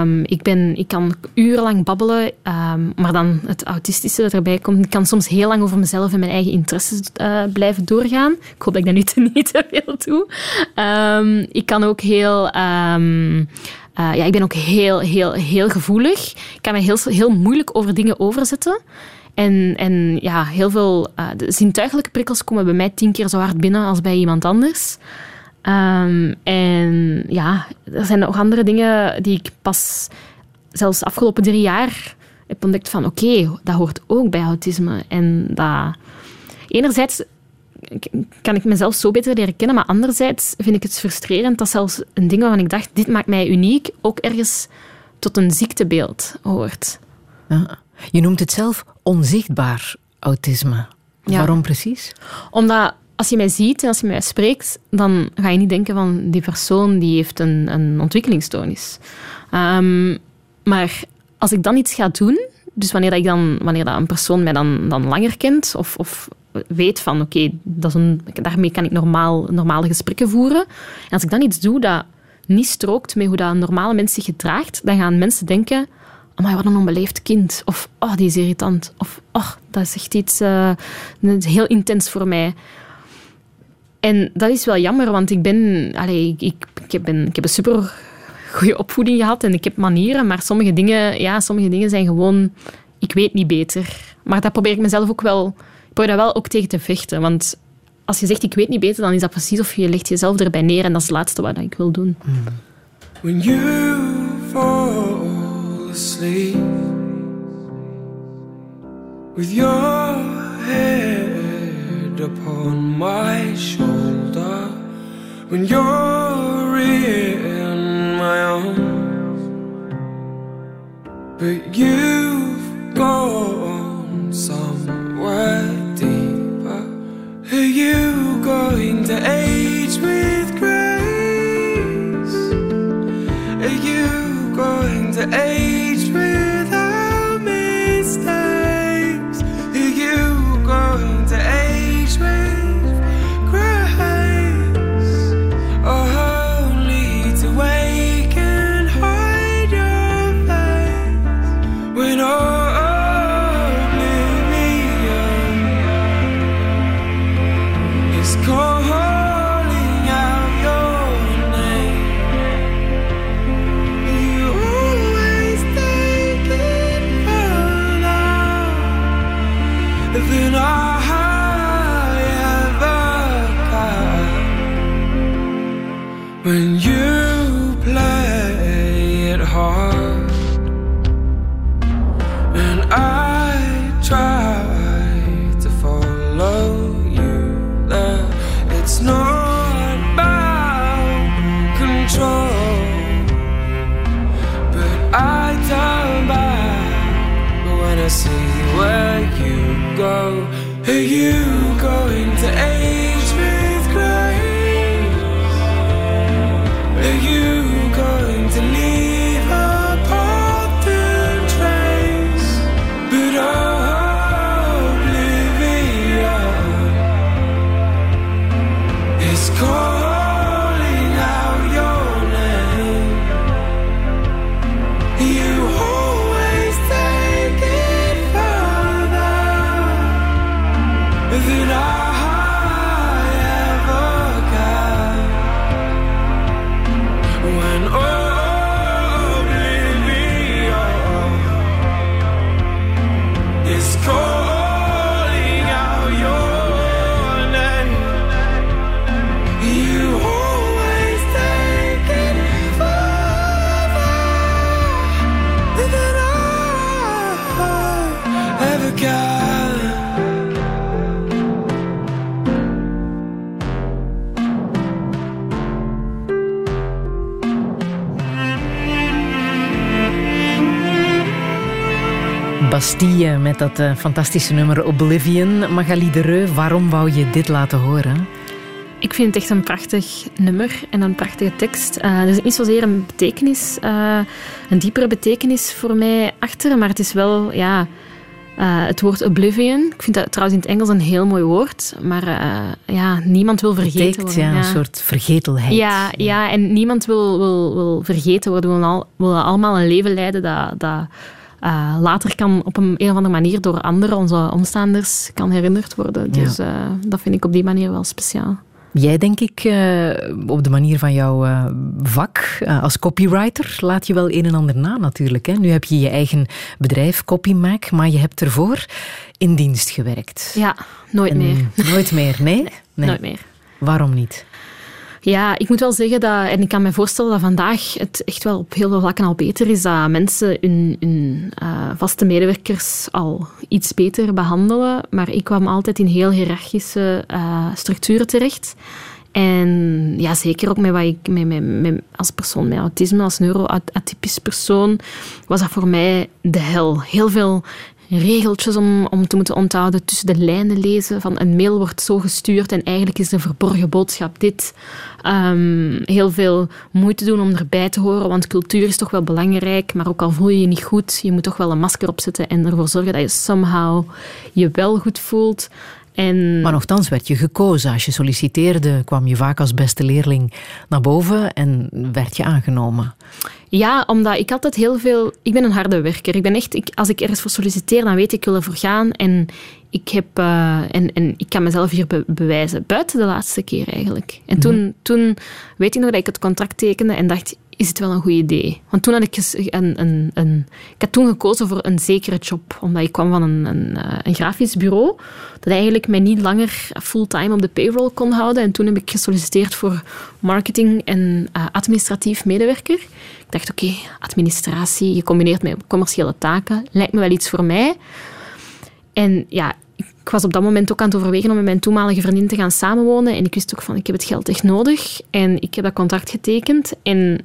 D: Um, ik, ben, ik kan urenlang babbelen, um, maar dan het autistische dat erbij komt. Ik kan soms heel lang over mezelf en mijn eigen interesses uh, blijven doorgaan. Ik hoop dat ik dat nu te, niet te veel doe. Ik kan ook heel... Uh, ja, ik ben ook heel, heel, heel gevoelig. Ik kan me heel, heel moeilijk over dingen overzetten. En, en ja, heel veel uh, de zintuigelijke prikkels komen bij mij tien keer zo hard binnen als bij iemand anders. Um, en ja, er zijn nog andere dingen die ik pas zelfs afgelopen drie jaar heb ontdekt van oké, okay, dat hoort ook bij autisme. En dat... Enerzijds kan ik mezelf zo beter leren kennen, maar anderzijds vind ik het frustrerend dat zelfs een ding waarvan ik dacht, dit maakt mij uniek, ook ergens tot een ziektebeeld hoort.
C: Ja. Je noemt het zelf onzichtbaar autisme. Waarom precies?
D: Omdat als je mij ziet en als je mij spreekt, dan ga je niet denken van die persoon die heeft een, een ontwikkelingsstoornis. Um, maar als ik dan iets ga doen, dus wanneer, ik dan, wanneer dat een persoon mij dan, dan langer kent of, of weet van oké, okay, daarmee kan ik normaal, normale gesprekken voeren. En als ik dan iets doe dat niet strookt met hoe dat een normale mens zich gedraagt, dan gaan mensen denken maar wat een onbeleefd kind. Of, oh, die is irritant. Of, oh, dat is echt iets uh, heel intens voor mij. En dat is wel jammer, want ik ben... Ik, ik, ik, heb een super goede opvoeding gehad en ik heb manieren, maar sommige dingen, ja, sommige dingen zijn gewoon... Ik weet niet beter. Maar dat probeer ik mezelf ook wel... Ik probeer daar wel ook tegen te vechten, want als je zegt ik weet niet beter, dan is dat precies of je legt jezelf erbij neer en dat is het laatste wat ik wil doen.
G: When you fall asleep with your head upon my shoulder, when you're in my arms, but you've gone somewhere deeper. Are you going to age with grace? Are you going to age
C: Bastille met dat eh, fantastische nummer Oblivion. Magali de Reu, waarom wou je dit laten horen?
D: Ik vind het echt een prachtig nummer en een prachtige tekst. Eh, er is niet zozeer een betekenis, eh, een diepere betekenis voor mij achter, maar het is wel ja, eh, het woord oblivion. Ik vind dat trouwens in het Engels een heel mooi woord, maar eh, ja, niemand wil vergeten
C: Betekent,
D: worden.
C: ja, een soort vergetelheid.
D: Ja, ja, en niemand wil, wil, wil vergeten worden. We willen, al, we willen allemaal een leven leiden dat, dat eh, later kan op een, een of andere manier door anderen, onze omstaanders, kan herinnerd worden. Dus eh, dat vind ik op die manier wel speciaal.
C: Jij, denk ik, eh, op de manier van jouw vak als copywriter, laat je wel een en ander na natuurlijk. Hè? Nu heb je je eigen bedrijf, CopyMac, maar je hebt ervoor in dienst gewerkt.
D: Ja, nooit
C: En-
D: meer.
C: Nooit meer, nee? (laughs) nee?
D: Nooit meer.
C: Waarom niet?
D: Ja, ik moet wel zeggen dat, en ik kan me voorstellen dat vandaag het echt wel op heel veel vlakken al beter is, dat mensen hun, eh, vaste medewerkers al iets beter behandelen. Maar ik kwam altijd in heel hiërarchische eh, structuren terecht. En ja, zeker ook met wat ik met, met- als persoon met autisme, als neuroatypisch persoon, was dat voor mij de hel. Heel veel regeltjes om, om te moeten onthouden, tussen de lijnen lezen. Van een mail wordt zo gestuurd en eigenlijk is de verborgen boodschap dit. Ehm, heel veel moeite doen om erbij te horen, want cultuur is toch wel belangrijk. Maar ook al voel je je niet goed, je moet toch wel een masker opzetten en ervoor zorgen dat je somehow je wel goed voelt. En
C: Maar nogthans werd je gekozen. Als je solliciteerde, kwam je vaak als beste leerling naar boven en werd je aangenomen.
D: Ja, omdat ik altijd heel veel... Ik ben een harde werker. Ik ben echt... Ik, als ik ergens voor solliciteer, dan weet ik, ik wil ervoor gaan. En ik, heb, eh, en, en ik kan mezelf hier be- bewijzen. Buiten de laatste keer eigenlijk. En toen, toen weet ik nog dat ik het contract tekende en dacht... is het wel een goed idee. Want toen had ik een, een, een, ik had toen gekozen voor een zekere job, omdat ik kwam van een, een, eh, een grafisch bureau dat eigenlijk mij niet langer fulltime op de payroll kon houden. En toen heb ik gesolliciteerd voor marketing en uh, administratief medewerker. Ik dacht, oké, administratie gecombineerd met commerciële taken, lijkt me wel iets voor mij. En ja, ik was op dat moment ook aan het overwegen om met mijn toenmalige vriendin te gaan samenwonen. En ik wist ook van, ik heb het geld echt nodig. En ik heb dat contract getekend. En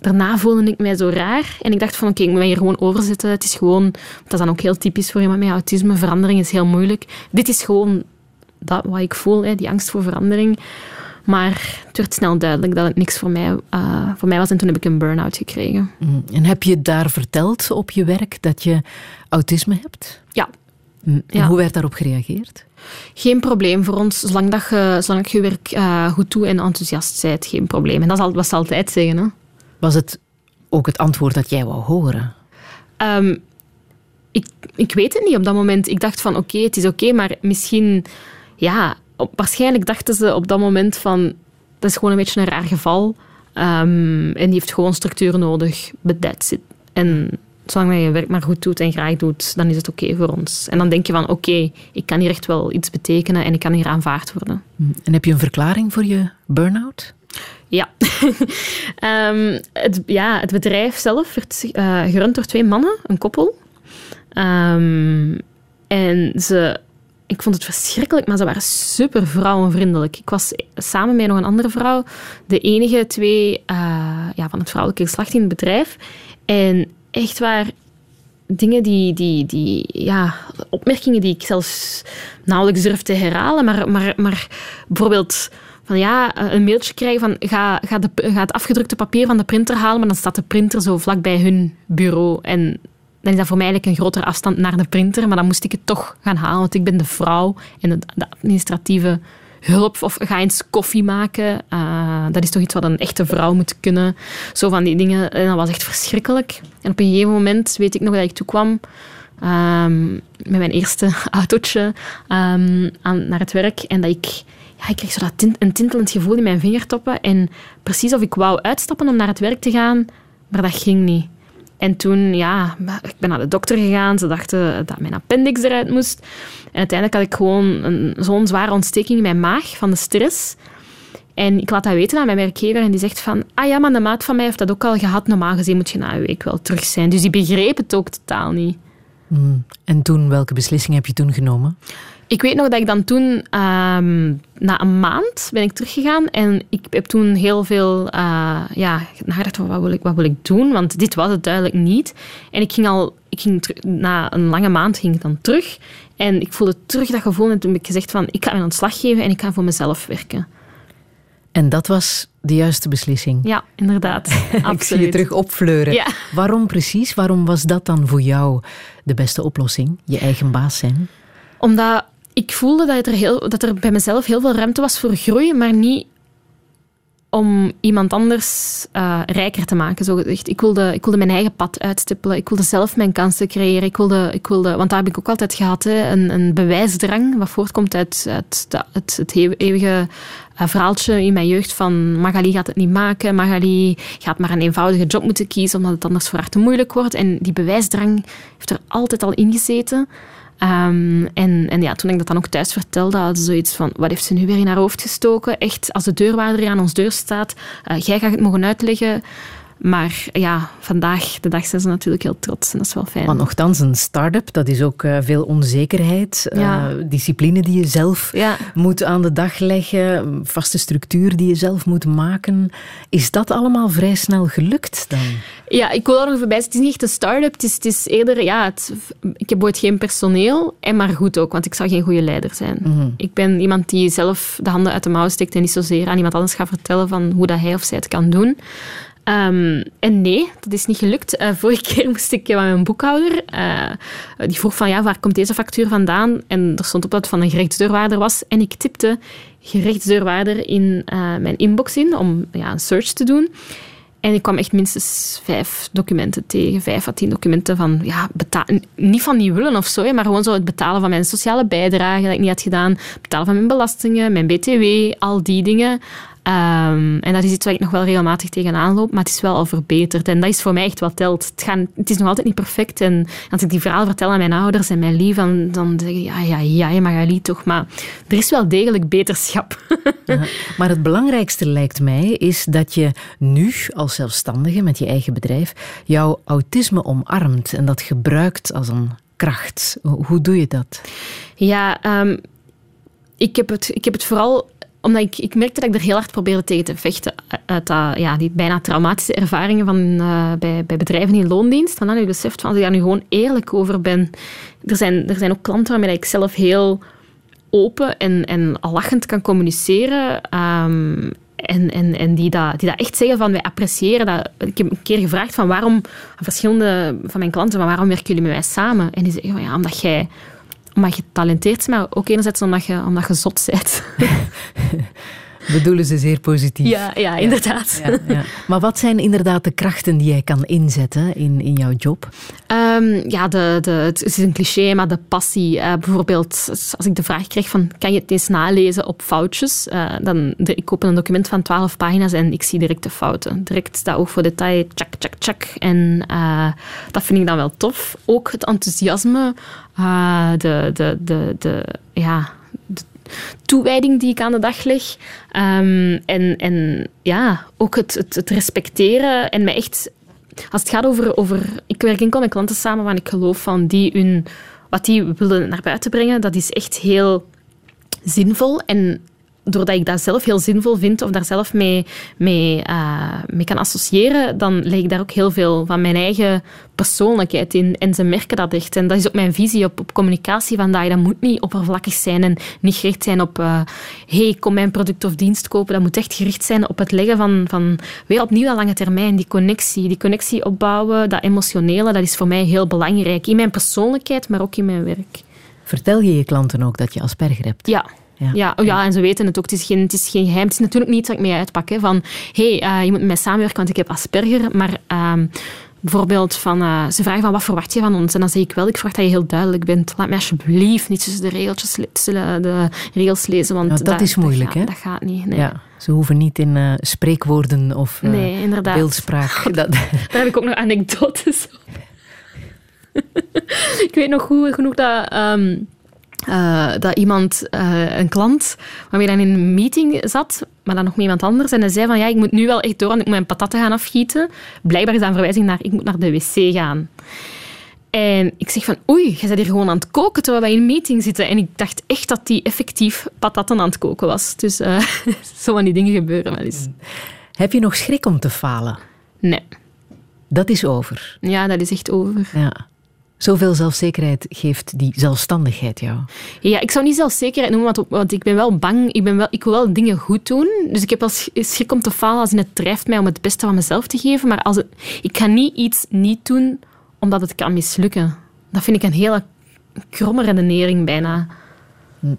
D: daarna voelde ik mij zo raar. En ik dacht van, oké, ik moet hier gewoon overzetten. Het is gewoon, dat is dan ook heel typisch voor iemand met autisme. Verandering is heel moeilijk. Dit is gewoon dat wat ik voel, hè, die angst voor verandering. Maar het werd snel duidelijk dat het niks voor mij, uh, voor mij was. En toen heb ik een burn-out gekregen.
C: Mm. En heb je daar verteld op je werk dat je autisme hebt?
D: Ja,
C: Mm. En hoe werd daarop gereageerd?
D: Geen probleem voor ons, zolang, dat je, zolang je werk uh, goed doet en enthousiast bent, geen probleem. En dat is wat ze altijd zeggen. Hè.
C: Was het ook het antwoord dat jij wou horen?
D: Um, ik, ik weet het niet op dat moment. Ik dacht van oké, het is oké, maar misschien... Ja, op, waarschijnlijk dachten ze op dat moment van... Dat is gewoon een beetje een raar geval. Um, en die heeft gewoon structuur nodig. But that's it. En zolang je je werk maar goed doet en graag doet, dan is het oké voor ons. En dan denk je van, oké, ik kan hier echt wel iets betekenen en ik kan hier aanvaard worden.
C: En heb je een verklaring voor je burn-out?
D: Ja. um, (laughs) het, ja, het bedrijf zelf werd uh, gerund door twee mannen, een koppel. Um, en ze, ik vond het verschrikkelijk, maar ze waren super vrouwenvriendelijk. Ik was samen met nog een andere vrouw de enige twee uh, ja, van het vrouwelijke geslacht in het bedrijf. En echt waar dingen die, die, die, ja, opmerkingen die ik zelfs nauwelijks durf te herhalen, maar, maar, maar bijvoorbeeld van ja, een mailtje krijgen van ga, ga, de, het afgedrukte papier van de printer halen, maar dan staat de printer zo vlak bij hun bureau. En dan is dat voor mij eigenlijk een grotere afstand naar de printer, maar dan moest ik het toch gaan halen, want ik ben de vrouw en de administratieve hulp of ga eens koffie maken. Uh, dat is toch iets wat een echte vrouw moet kunnen. Zo van die dingen. En dat was echt verschrikkelijk. En op een gegeven moment weet ik nog dat ik toekwam um, met mijn eerste (laughs) autootje um, naar het werk en dat ik ja, ik kreeg zo dat een tintelend gevoel in mijn vingertoppen. En precies of ik wou uitstappen om naar het werk te gaan, maar dat ging niet. En toen, ja, ik ben naar de dokter gegaan. Ze dachten dat mijn appendix eruit moest. En uiteindelijk had ik gewoon zo'n zware ontsteking in mijn maag van de stress. En ik laat dat weten aan mijn werkgever en die zegt van, ah ja, maar de maat van mij heeft dat ook al gehad. Normaal gezien moet je na een week wel terug zijn. Dus die begreep het ook totaal niet.
C: Hmm. En toen, welke beslissing heb je toen genomen?
D: Ik weet nog dat ik dan toen, ehm, na een maand, ben ik teruggegaan en ik heb toen heel veel uh, ja, nagedacht van wat wil, ik, wat wil ik doen, want dit was het duidelijk niet. En ik ging al, ik ging na een lange maand ging ik dan terug en ik voelde terug dat gevoel en toen heb ik gezegd van ik ga een ontslag geven en ik ga voor mezelf werken.
C: En dat was de juiste beslissing.
D: Ja, inderdaad. (laughs)
C: ik zie je terug opfleuren.
D: Ja.
C: Waarom precies? Waarom was dat dan voor jou de beste oplossing? Je eigen baas zijn?
D: Omdat ik voelde dat er, heel, dat er bij mezelf heel veel ruimte was voor groei, maar niet om iemand anders uh, rijker te maken, zo. Ik wilde, ik wilde mijn eigen pad uitstippelen. Ik wilde zelf mijn kansen creëren. Ik wilde, ik wilde, want daar heb ik ook altijd gehad, hè, een, een bewijsdrang, wat voortkomt uit, uit het, het eeuwige uh, verhaaltje in mijn jeugd van Magali gaat het niet maken, Magali gaat maar een eenvoudige job moeten kiezen, omdat het anders voor haar te moeilijk wordt. En die bewijsdrang heeft er altijd al ingezeten. Um, en, en ja, toen ik dat dan ook thuis vertelde, hadden ze zoiets van, wat heeft ze nu weer in haar hoofd gestoken? Echt, als de deurwaarder aan ons deur staat, uh, jij gaat het mogen uitleggen. Maar ja, vandaag de dag zijn ze natuurlijk heel trots en dat is wel fijn.
C: Maar nogthans, een start-up, dat is ook uh, veel onzekerheid. Uh, discipline die je zelf
D: ja.
C: moet aan de dag leggen, vaste structuur die je zelf moet maken. Is dat allemaal vrij snel gelukt dan?
D: Ja, ik wil daar nog even bij Het is niet echt een start-up, het is, het is eerder... Ja, het, ik heb ooit geen personeel, en maar goed ook, want ik zou geen goede leider zijn.
C: Mm -hmm.
D: Ik ben iemand die zelf de handen uit de mouw steekt en niet zozeer aan iemand anders gaat vertellen van hoe dat hij of zij het kan doen. Um, en nee, dat is niet gelukt. Uh, vorige (laughs) keer moest ik aan mijn boekhouder. Uh, die vroeg van, ja, waar komt deze factuur vandaan? En er stond op dat het van een gerechtsdeurwaarder was. En ik tipte gerechtsdeurwaarder in mijn inbox in om ja, een search te doen. En ik kwam echt minstens vijf documenten tegen, vijf à tien documenten van, ja, niet van niet willen of zo, maar gewoon zo het betalen van mijn sociale bijdrage dat ik niet had gedaan, betalen van mijn belastingen, mijn BTW, al die dingen. Ehm, en dat is iets waar ik nog wel regelmatig tegenaan loop, maar het is wel al verbeterd. En dat is voor mij echt wat telt. Het, gaan, het is nog altijd niet perfect. En als ik die verhaal vertel aan mijn ouders en mijn lief, dan, dan zeggen ja, ja, ja, Magali toch. Maar er is wel degelijk beterschap. (laughs)
C: maar het belangrijkste lijkt mij is dat je nu als zelfstandige met je eigen bedrijf jouw autisme omarmt en dat gebruikt als een kracht. Hoe doe je dat?
D: Ja, ehm, ik, heb het, ik heb het vooral omdat ik, ik merkte dat ik er heel hard probeerde tegen te vechten. Uit ja, die bijna traumatische ervaringen van, uh, bij, bij bedrijven in loondienst. En dan heb je beseft van, als ik daar nu gewoon eerlijk over ben. Er zijn, er zijn ook klanten waarmee ik zelf heel open en, en lachend kan communiceren. Um, en, en, en die, dat, die dat echt zeggen van wij appreciëren dat. Ik heb een keer gevraagd van waarom, aan verschillende van mijn klanten, van waarom werken jullie met mij samen? En die zeggen van ja, omdat jij omdat je talenteerd maar ook enerzijds omdat je, omdat je zot bent. (laughs)
C: bedoelen ze zeer positief.
D: Ja, ja inderdaad. Ja, ja.
C: Maar wat zijn inderdaad de krachten die jij kan inzetten in, in jouw job?
D: Um, ja, de, de, het is een cliché, maar de passie. Uh, bijvoorbeeld, als ik de vraag krijg van, kan je het eens nalezen op foutjes? Uh, dan, de, ik open een document van 12 pagina's en ik zie direct de fouten. Direct dat oog voor detail, tjak, tjak, tjak. En uh, dat vind ik dan wel tof. Ook het enthousiasme, de, de, de, de, ja, toewijding die ik aan de dag leg. Um, en, en ja, ook het, het, respecteren en me echt... Als het gaat over, over... Ik werk enkel met klanten samen waar ik geloof van die hun... Wat die willen naar buiten brengen, dat is echt heel zinvol. En doordat ik dat zelf heel zinvol vind of daar zelf mee, mee, uh, mee kan associëren, dan leg ik daar ook heel veel van mijn eigen persoonlijkheid in. En ze merken dat echt. En dat is ook mijn visie op, op communicatie vandaag. Dat moet niet oppervlakkig zijn en niet gericht zijn op uh, hey, kom mijn product of dienst kopen. Dat moet echt gericht zijn op het leggen van, van weer opnieuw dat lange termijn, die connectie. Die connectie opbouwen, dat emotionele, dat is voor mij heel belangrijk. In mijn persoonlijkheid, maar ook in mijn werk.
C: Vertel je je klanten ook dat je Asperger hebt?
D: Ja, ja. Ja, oh ja, en ze weten het ook. Het is geen, het is geen geheim. Het is natuurlijk niet dat ik mee uitpak. Hè, van, hé, hey, uh, je moet met mij samenwerken, want ik heb Asperger. Maar uh, bijvoorbeeld, van, uh, ze vragen van, wat verwacht je van ons? En dan zeg ik wel, ik verwacht dat je heel duidelijk bent. Laat mij alsjeblieft niet tussen de, regeltjes, tussen de regels lezen. Want
C: dat, dat, is moeilijk,
D: dat
C: hè?
D: Dat gaat niet, nee.
C: Ja. Ze hoeven niet in uh, spreekwoorden of uh,
D: nee,
C: beeldspraak. dat... (laughs)
D: Daar heb ik ook nog anekdotes (laughs) ik weet nog goed genoeg dat... Um, uh, dat iemand, uh, een klant, waarmee dan in een meeting zat, maar dan nog met iemand anders, en hij zei van ja, ik moet nu wel echt door, want ik moet mijn patatten gaan afgieten. Blijkbaar is dat een verwijzing naar ik moet naar de wc gaan. En ik zeg van, oei, je bent hier gewoon aan het koken terwijl wij in een meeting zitten. En ik dacht echt dat die effectief patatten aan het koken was. Dus uh, (laughs) zo van die dingen gebeuren wel eens.
C: Heb je nog schrik om te falen?
D: Nee.
C: Dat is over?
D: Ja, dat is echt over.
C: Ja. Zoveel zelfzekerheid geeft die zelfstandigheid jou?
D: Ja, ik zou niet zelfzekerheid noemen, want, want ik ben wel bang. Ik, ben wel, ik wil wel dingen goed doen. Dus ik heb wel schrik om te falen als het drijft mij om het beste van mezelf te geven. Maar als het, ik ga niet iets niet doen omdat het kan mislukken. Dat vind ik een hele kromme redenering bijna. Hm.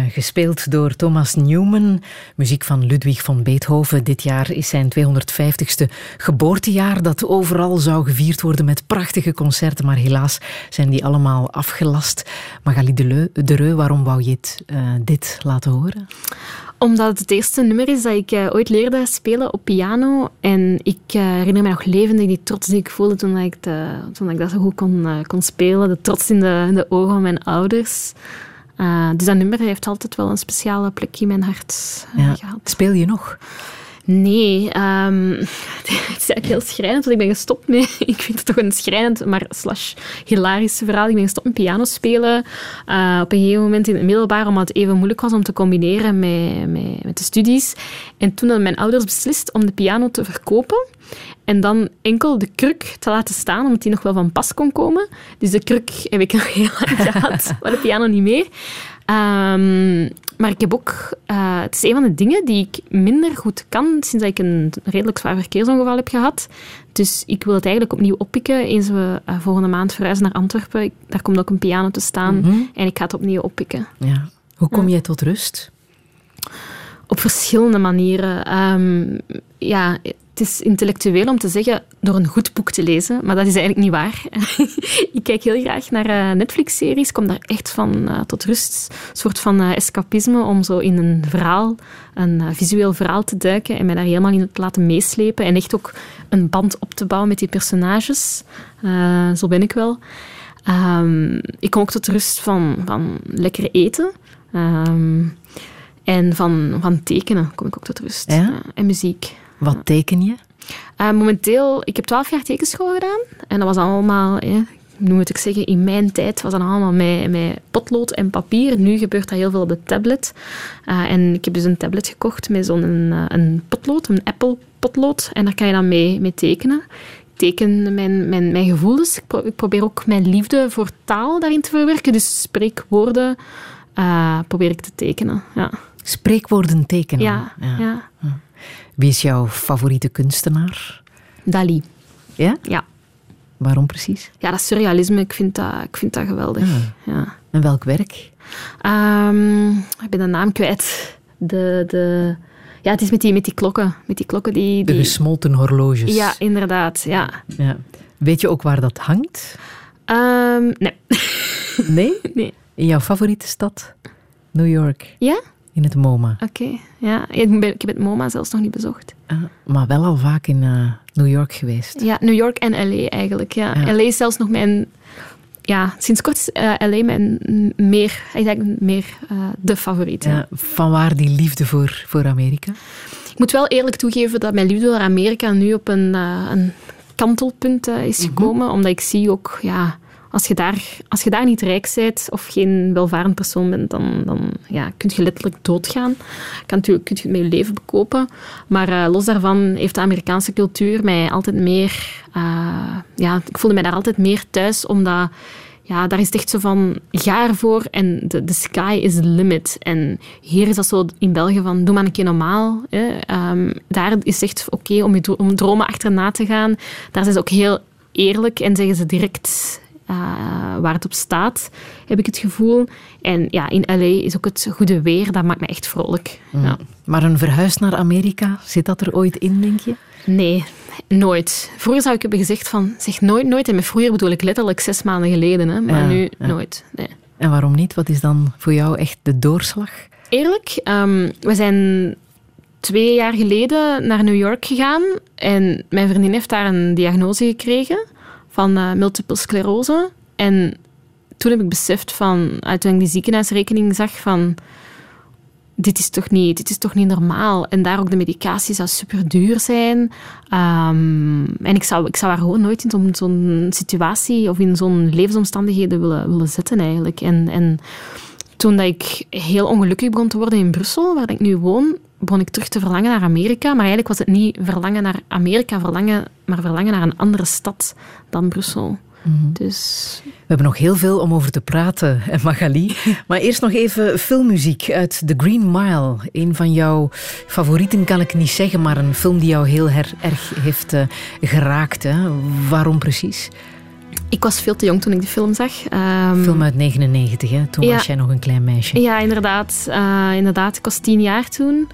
C: Gespeeld door Thomas Newman. Muziek van Ludwig van Beethoven. Dit jaar is zijn 250ste geboortejaar dat overal zou gevierd worden met prachtige concerten. Maar helaas zijn die allemaal afgelast. Magali de Reu, waarom wou je het, uh, dit laten horen?
D: Omdat het het eerste nummer is dat ik uh, ooit leerde spelen op piano. En ik uh, herinner me nog levendig die trots die ik voelde toen ik, ik dat zo goed kon, kon spelen. De trots in de, in de ogen van mijn ouders. Uh, dus dat nummer heeft altijd wel een speciale plek in mijn hart uh, ja. gehad.
C: Speel je nog?
D: Nee, um, (laughs) het is eigenlijk heel schrijnend, want ik ben gestopt met... (laughs) Ik vind het toch een schrijnend, maar slash hilarisch verhaal. Ik ben gestopt met piano spelen uh, op een gegeven moment in het middelbaar, omdat het even moeilijk was om te combineren met, met, met de studies. En toen hadden mijn ouders beslist om de piano te verkopen. En dan enkel de kruk te laten staan, omdat die nog wel van pas kon komen. Dus de kruk heb ik nog heel lang (laughs) gehad, maar de piano niet meer. Um, maar ik heb ook... Uh, het is een van de dingen die ik minder goed kan sinds dat ik een redelijk zwaar verkeersongeval heb gehad. Dus ik wil het eigenlijk opnieuw oppikken. Eens we uh, volgende maand verhuizen naar Antwerpen, ik, daar komt ook een piano te staan. Mm -hmm. En ik ga het opnieuw oppikken.
C: Ja. Hoe kom jij tot rust?
D: Op verschillende manieren. Um, ja, het is intellectueel om te zeggen door een goed boek te lezen, maar dat is eigenlijk niet waar. (laughs) ik kijk heel graag naar uh, Netflix-series, kom daar echt van uh, tot rust. Een soort van uh, escapisme om zo in een verhaal, een visueel verhaal te duiken en mij daar helemaal in te laten meeslepen en echt ook een band op te bouwen met die personages. zo ben ik wel. Um, ik kom ook tot rust van, van lekker eten. Um, en van, van tekenen kom ik ook tot rust.
C: Ja?
D: en muziek.
C: Wat teken je?
D: Uh, momenteel, ik heb twaalf jaar tekenschool gedaan. En dat was allemaal, eh, hoe moet ik zeggen, in mijn tijd was dat allemaal met, met potlood en papier. Nu gebeurt dat heel veel op de tablet. Uh, en ik heb dus een tablet gekocht met zo'n een, een potlood, een Apple potlood. En daar kan je dan mee, mee tekenen. Ik teken mijn, mijn, mijn gevoelens. Ik, pro ik probeer ook mijn liefde voor taal daarin te verwerken. Dus spreekwoorden uh, probeer ik te tekenen. Ja.
C: Spreekwoorden tekenen?
D: ja. ja. ja.
C: Wie is jouw favoriete kunstenaar?
D: Dali.
C: Ja?
D: Ja.
C: Waarom precies?
D: Ja, dat surrealisme, ik vind dat, ik vind dat geweldig. Ja. ja.
C: En welk werk?
D: Um, ik ben de naam kwijt. De, de, ja, het is met die, met die klokken. Met die klokken die, die...
C: De gesmolten horloges.
D: Ja, inderdaad. Ja.
C: ja. Weet je ook waar dat hangt?
D: Um, nee.
C: Nee? (laughs)
D: Nee.
C: In jouw favoriete stad? New York?
D: Ja?
C: In het MoMA.
D: Oké, okay, ja. Ik, heb het MoMA zelfs nog niet bezocht.
C: Uh, maar wel al vaak in uh, New York geweest.
D: Ja, New York en LA eigenlijk. Ja. ja. LA is zelfs nog mijn... Ja, sinds kort is uh, LA mijn meer, eigenlijk meer de favoriet.
C: Ja. Van waar die liefde voor, voor Amerika?
D: Ik moet wel eerlijk toegeven dat mijn liefde voor Amerika nu op een, een kantelpunt is gekomen. Mm -hmm. Omdat ik zie ook... Ja, als je, daar, als je daar niet rijk bent of geen welvarend persoon bent, dan, dan ja, kun je letterlijk doodgaan. Kan kun je het met je leven bekopen. Maar uh, los daarvan heeft de Amerikaanse cultuur mij altijd meer... Uh, ja, ik voelde mij daar altijd meer thuis, omdat... Ja, daar is het echt zo van, ga ervoor en de, sky is the limit. En hier is dat zo in België van, doe maar een keer normaal. Hè. Um, daar is echt oké om je om dromen achterna te gaan. Daar zijn ze ook heel eerlijk en zeggen ze direct uh, waar het op staat, heb ik het gevoel. En ja, in LA is ook het goede weer, dat maakt me echt vrolijk.
C: Mm.
D: Ja.
C: Maar een verhuis naar Amerika, zit dat er ooit in, denk je?
D: Nee, nooit. Vroeger zou ik hebben gezegd van, zeg nooit, nooit. En met vroeger bedoel ik letterlijk zes maanden geleden. Hè, maar ja, nu ja. nooit. Nee.
C: En waarom niet? Wat is dan voor jou echt de doorslag?
D: Eerlijk, um, we zijn twee jaar geleden naar New York gegaan. En mijn vriendin heeft daar een diagnose gekregen van uh, multiple sclerose. En toen heb ik beseft van, toen die ziekenhuisrekening zag van, dit is toch niet, dit is toch niet normaal. En daar ook de medicatie zou super duur zijn. Um, en ik zou, ik zou haar gewoon nooit in zo'n situatie of in zo'n levensomstandigheden willen, willen zetten eigenlijk. En, en toen dat ik heel ongelukkig begon te worden in Brussel, waar ik nu woon, begon ik terug te verlangen naar Amerika. Maar eigenlijk was het niet verlangen naar Amerika, verlangen, maar verlangen naar een andere stad dan Brussel.
C: Mm -hmm.
D: Dus...
C: We hebben nog heel veel om over te praten, (laughs) Magali. Maar eerst nog even filmmuziek uit The Green Mile. Een van jouw favorieten kan ik niet zeggen, maar een film die jou heel erg heeft uh, geraakt. Hè? Waarom precies?
D: Ik was veel te jong toen ik de film zag.
C: Um, film uit 99, hè? Toen was jij nog een klein meisje.
D: Ja, inderdaad. Uh, inderdaad. Ik was tien jaar toen.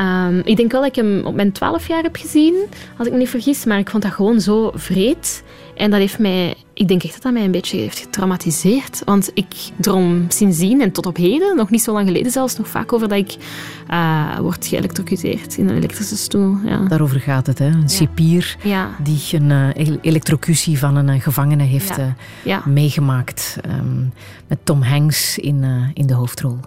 D: Um, ik denk wel dat ik hem op mijn twaalf jaar heb gezien, als ik me niet vergis. Maar ik vond dat gewoon zo vreed. En dat heeft mij, ik denk echt dat dat mij een beetje heeft getraumatiseerd. Want ik droom sindsdien en tot op heden, nog niet zo lang geleden zelfs, nog vaak over dat ik uh, word geëlectrocuteerd in een elektrische stoel. Ja.
C: Daarover gaat het, hè? Een cipier die een uh, elektrocutie van een uh, gevangene heeft meegemaakt. Um, met Tom Hanks in, in de hoofdrol.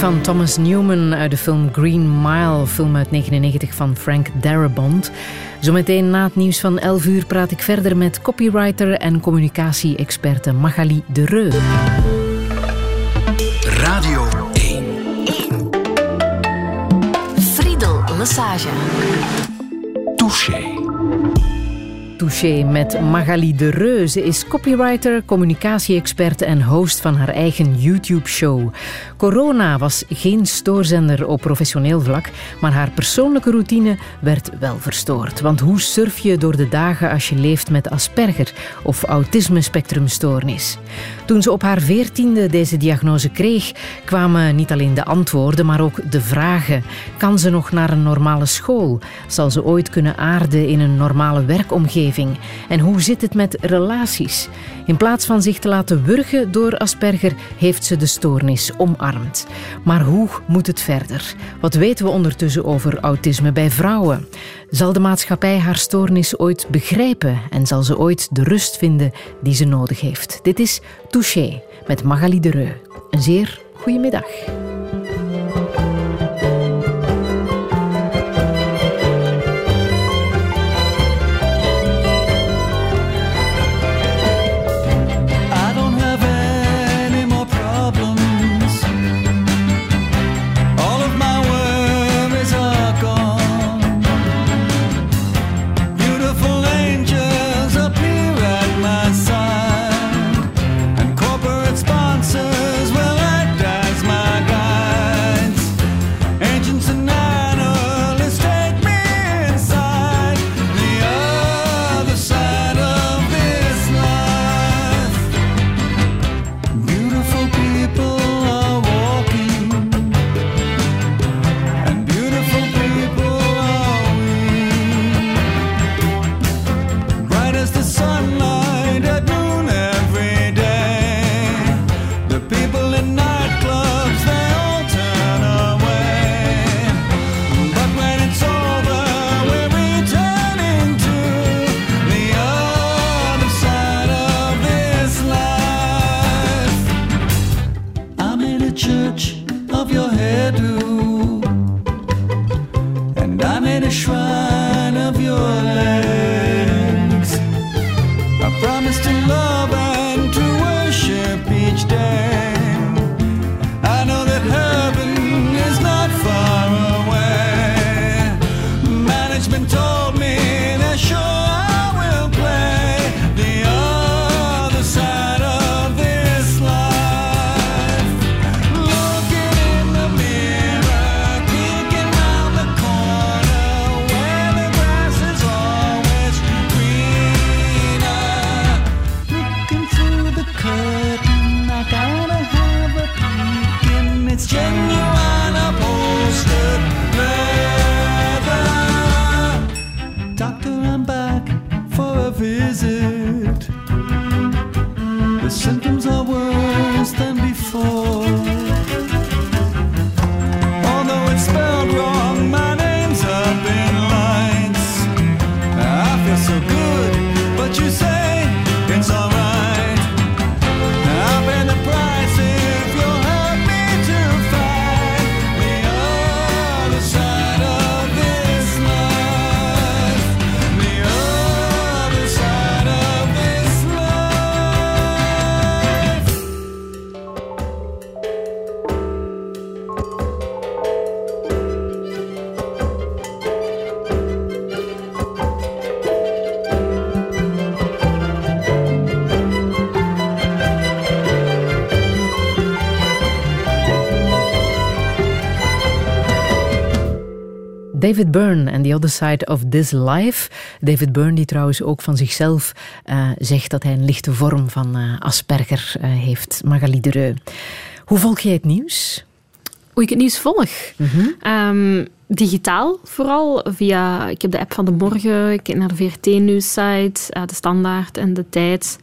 C: Van Thomas Newman uit de film Green Mile, film uit 1999 van Frank Darabont. Zometeen na het nieuws van 11 uur praat ik verder met copywriter en communicatie-experte Magali de Reu.
B: Radio 1.
H: 1. Friedel Massage.
B: Touché.
C: Met Magali de Reu. Ze is copywriter, communicatie-expert en host van haar eigen YouTube-show. Corona was geen stoorzender op professioneel vlak, maar haar persoonlijke routine werd wel verstoord. Want hoe surf je door de dagen als je leeft met Asperger of autisme-spectrumstoornis? Toen ze op haar veertiende deze diagnose kreeg, kwamen niet alleen de antwoorden, maar ook de vragen. Kan ze nog naar een normale school? Zal ze ooit kunnen aarden in een normale werkomgeving? En hoe zit het met relaties? In plaats van zich te laten wurgen door Asperger, heeft ze de stoornis omarmd. Maar hoe moet het verder? Wat weten we ondertussen over autisme bij vrouwen? Zal de maatschappij haar stoornis ooit begrijpen en zal ze ooit de rust vinden die ze nodig heeft? Dit is Touché met Magali de Reu. Een zeer goede middag. David Byrne en The Other Side of This Life. David Byrne die trouwens ook van zichzelf eh, zegt dat hij een lichte vorm van eh, Asperger eh, heeft. Magali de Reu. Hoe volg jij het nieuws?
D: Hoe ik het nieuws volg? Ehm, digitaal vooral, via... Ik heb de app van de morgen, ik kijk naar de VRT-nieuwssite, de Standaard en de Tijd.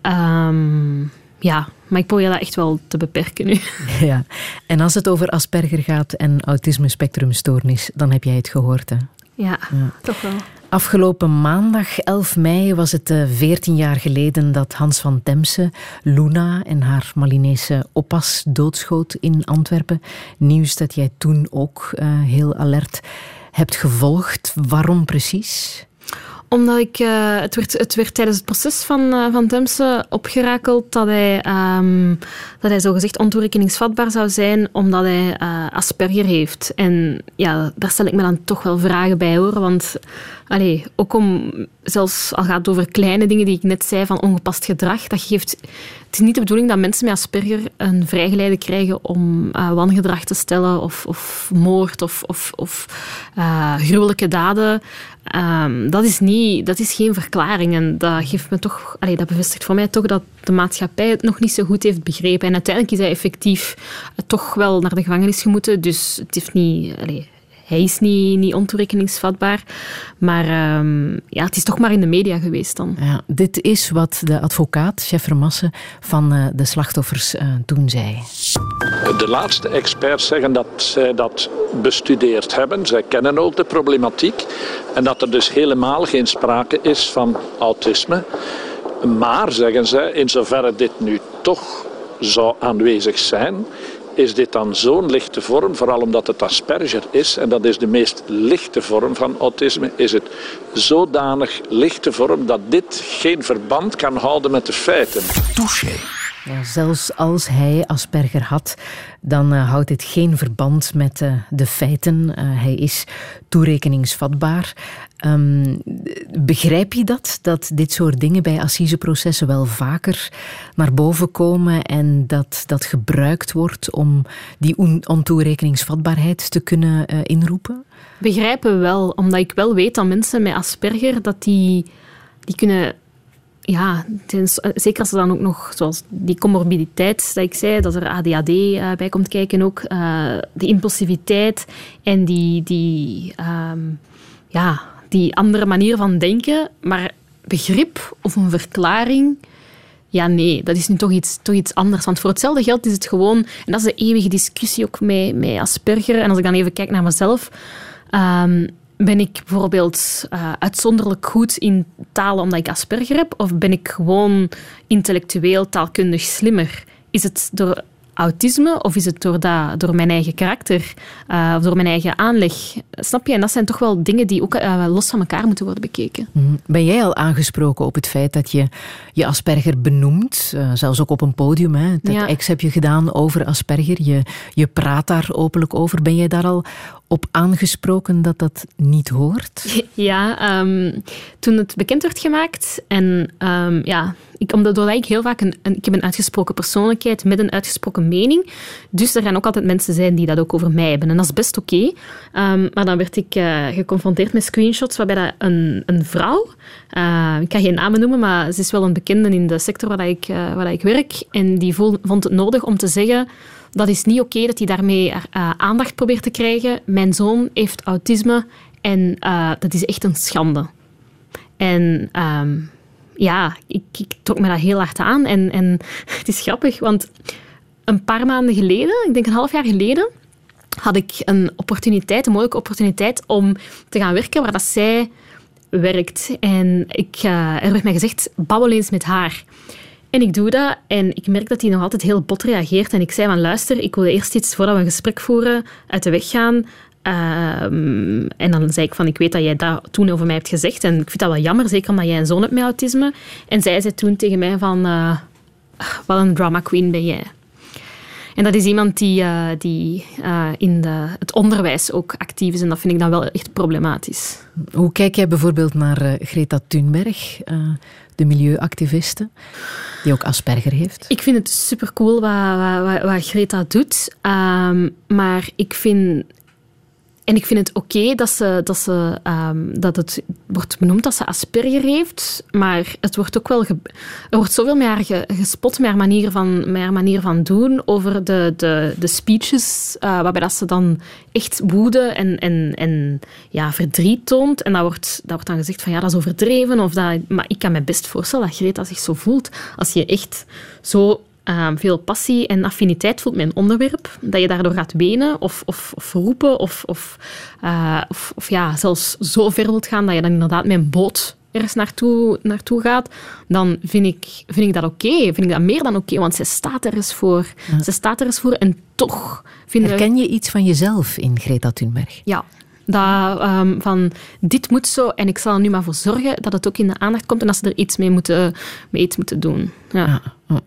D: Ehm, ja, maar ik probeer dat echt wel te beperken nu. (laughs)
C: Ja. En als het over Asperger gaat en autisme-spectrumstoornis, dan heb jij het gehoord, hè?
D: Ja, toch wel.
C: Afgelopen maandag, 11 mei, was het eh, 14 jaar geleden dat Hans van Temse Luna en haar Malinese oppas doodschoot in Antwerpen. Nieuws dat jij toen ook eh, heel alert hebt gevolgd. Waarom precies?
D: Omdat ik, eh, het, werd, het werd tijdens het proces van, eh, van Temse opgerakeld dat hij, ehm, dat hij zogezegd ontoerekeningsvatbaar zou zijn omdat hij eh, Asperger heeft. En ja, daar stel ik me dan toch wel vragen bij hoor. Want allee, ook om, zelfs al gaat het over kleine dingen die ik net zei van ongepast gedrag, dat geeft. Het is niet de bedoeling dat mensen met Asperger een vrijgeleide krijgen om eh, wangedrag te stellen of, of moord of, of, of eh, gruwelijke daden. Ehm, dat, is niet, dat is geen verklaring. En dat, geeft me toch, allee, dat bevestigt voor mij toch dat de maatschappij het nog niet zo goed heeft begrepen. En uiteindelijk is hij effectief eh, toch wel naar de gevangenis gemoeten. Dus het heeft niet... hij is niet, niet ontoerekeningsvatbaar. Maar ehm, ja, het is toch maar in de media geweest dan.
C: Ja, dit is wat de advocaat, chef Remasse, van eh, de slachtoffers eh, toen zei.
I: De laatste experts zeggen dat zij dat bestudeerd hebben. Zij kennen ook de problematiek. En dat er dus helemaal geen sprake is van autisme. Maar, zeggen zij, in zoverre dit nu toch zou aanwezig zijn, is dit dan zo'n lichte vorm, vooral omdat het Asperger is, en dat is de meest lichte vorm van autisme, is het zodanig lichte vorm dat dit geen verband kan houden met de feiten.
B: Touché.
C: Ja, zelfs als hij Asperger had, dan eh, houdt dit geen verband met eh, de feiten. Eh, hij is toerekeningsvatbaar. Ehm, begrijp je dat? Dat dit soort dingen bij assiseprocessen wel vaker naar boven komen en dat dat gebruikt wordt om die on- ontoerekeningsvatbaarheid te kunnen inroepen?
D: Begrijpen wel, omdat ik wel weet dat mensen met Asperger, dat die, die kunnen... Ja, ten- zeker als er dan ook nog, zoals die comorbiditeit dat ik zei, dat er ADHD eh, bij komt kijken ook, eh, die impulsiviteit en die, die, ehm, ja, die andere manier van denken, maar begrip of een verklaring... Ja, nee, dat is nu toch iets, toch iets anders. Want voor hetzelfde geld is het gewoon... En dat is de eeuwige discussie ook met, met Asperger. En als ik dan even kijk naar mezelf... ehm, ben ik bijvoorbeeld eh, uitzonderlijk goed in talen omdat ik Asperger heb? Of ben ik gewoon intellectueel, taalkundig slimmer? Is het door autisme of is het door, dat, door mijn eigen karakter eh, of door mijn eigen aanleg? Snap je? En dat zijn toch wel dingen die ook eh, los van elkaar moeten worden bekeken.
C: Mhm. Ben jij al aangesproken op het feit dat je je Asperger benoemt? Zelfs ook op een podium. Hè? Dat
D: Ja.
C: ex heb je gedaan over Asperger. Je, je praat daar openlijk over. Ben jij daar al op aangesproken dat dat niet hoort? (laughs)
D: Ja, ehm, toen het bekend werd gemaakt en ehm, ja, ik, omdat ik heel vaak een, ik heb een uitgesproken persoonlijkheid met een uitgesproken mening, dus er gaan ook altijd mensen zijn die dat ook over mij hebben en dat is best oké. Ehm, maar dan werd ik eh, geconfronteerd met screenshots waarbij dat een, een vrouw, eh, ik kan geen namen noemen, maar ze is wel een bekende in de sector waar ik, eh, waar ik werk en die vond het nodig om te zeggen dat is niet oké dat hij daarmee uh, aandacht probeert te krijgen. Mijn zoon heeft autisme en uh, dat is echt een schande. En um, ja, ik, ik, trok me dat heel hard aan. En, en (laughs) het is grappig, want een paar maanden geleden, ik denk een half jaar geleden, had ik een opportuniteit, een mooie opportuniteit om te gaan werken waar dat zij werkt. En ik, uh, er werd mij gezegd, babbel eens met haar. En ik doe dat en ik merk dat hij nog altijd heel bot reageert. En ik zei van, luister, ik wil eerst iets, voordat we een gesprek voeren, uit de weg gaan. Ehm, en dan zei ik van, ik weet dat jij dat toen over mij hebt gezegd. En ik vind dat wel jammer, zeker omdat jij een zoon hebt met autisme. En zij zei toen tegen mij van, uh, wat een drama queen ben jij. En dat is iemand die, uh, die uh, in de, het onderwijs ook actief is. En dat vind ik dan wel echt problematisch.
C: Hoe kijk jij bijvoorbeeld naar Greta Thunberg, de milieuactiviste, die ook Asperger heeft?
D: Ik vind het supercool wat, wat, wat Greta doet. Um, maar ik vind en ik vind het oké dat, ze, dat, ze, um, dat het wordt benoemd dat ze Asperger heeft, maar het wordt ook wel... er wordt zoveel meer gespot met haar manier van, haar manier van doen over de, de, de speeches, uh, waarbij dat ze dan echt woede en, en, en ja, verdriet toont. En dat wordt, dat wordt dan gezegd van ja, dat is overdreven. Of dat, maar ik kan me best voorstellen dat Greta zich zo voelt. Als je echt zo Ehm, veel passie en affiniteit voelt met een onderwerp, dat je daardoor gaat wenen of, of, of roepen of, of, uh, of, of, ja, zelfs zo ver wilt gaan dat je dan inderdaad met een boot ergens naartoe, naartoe gaat, dan vind ik, vind ik dat oké. Okay. Vind ik dat meer dan oké, okay, want ze staat er eens voor. Ja. Ze staat er eens voor en toch...
C: Vind Herken je iets van jezelf in Greta Thunberg?
D: Ja, dat, um, van dit moet zo en ik zal er nu maar voor zorgen dat het ook in de aandacht komt en dat ze er iets mee moeten, mee iets moeten doen. Ja. ja.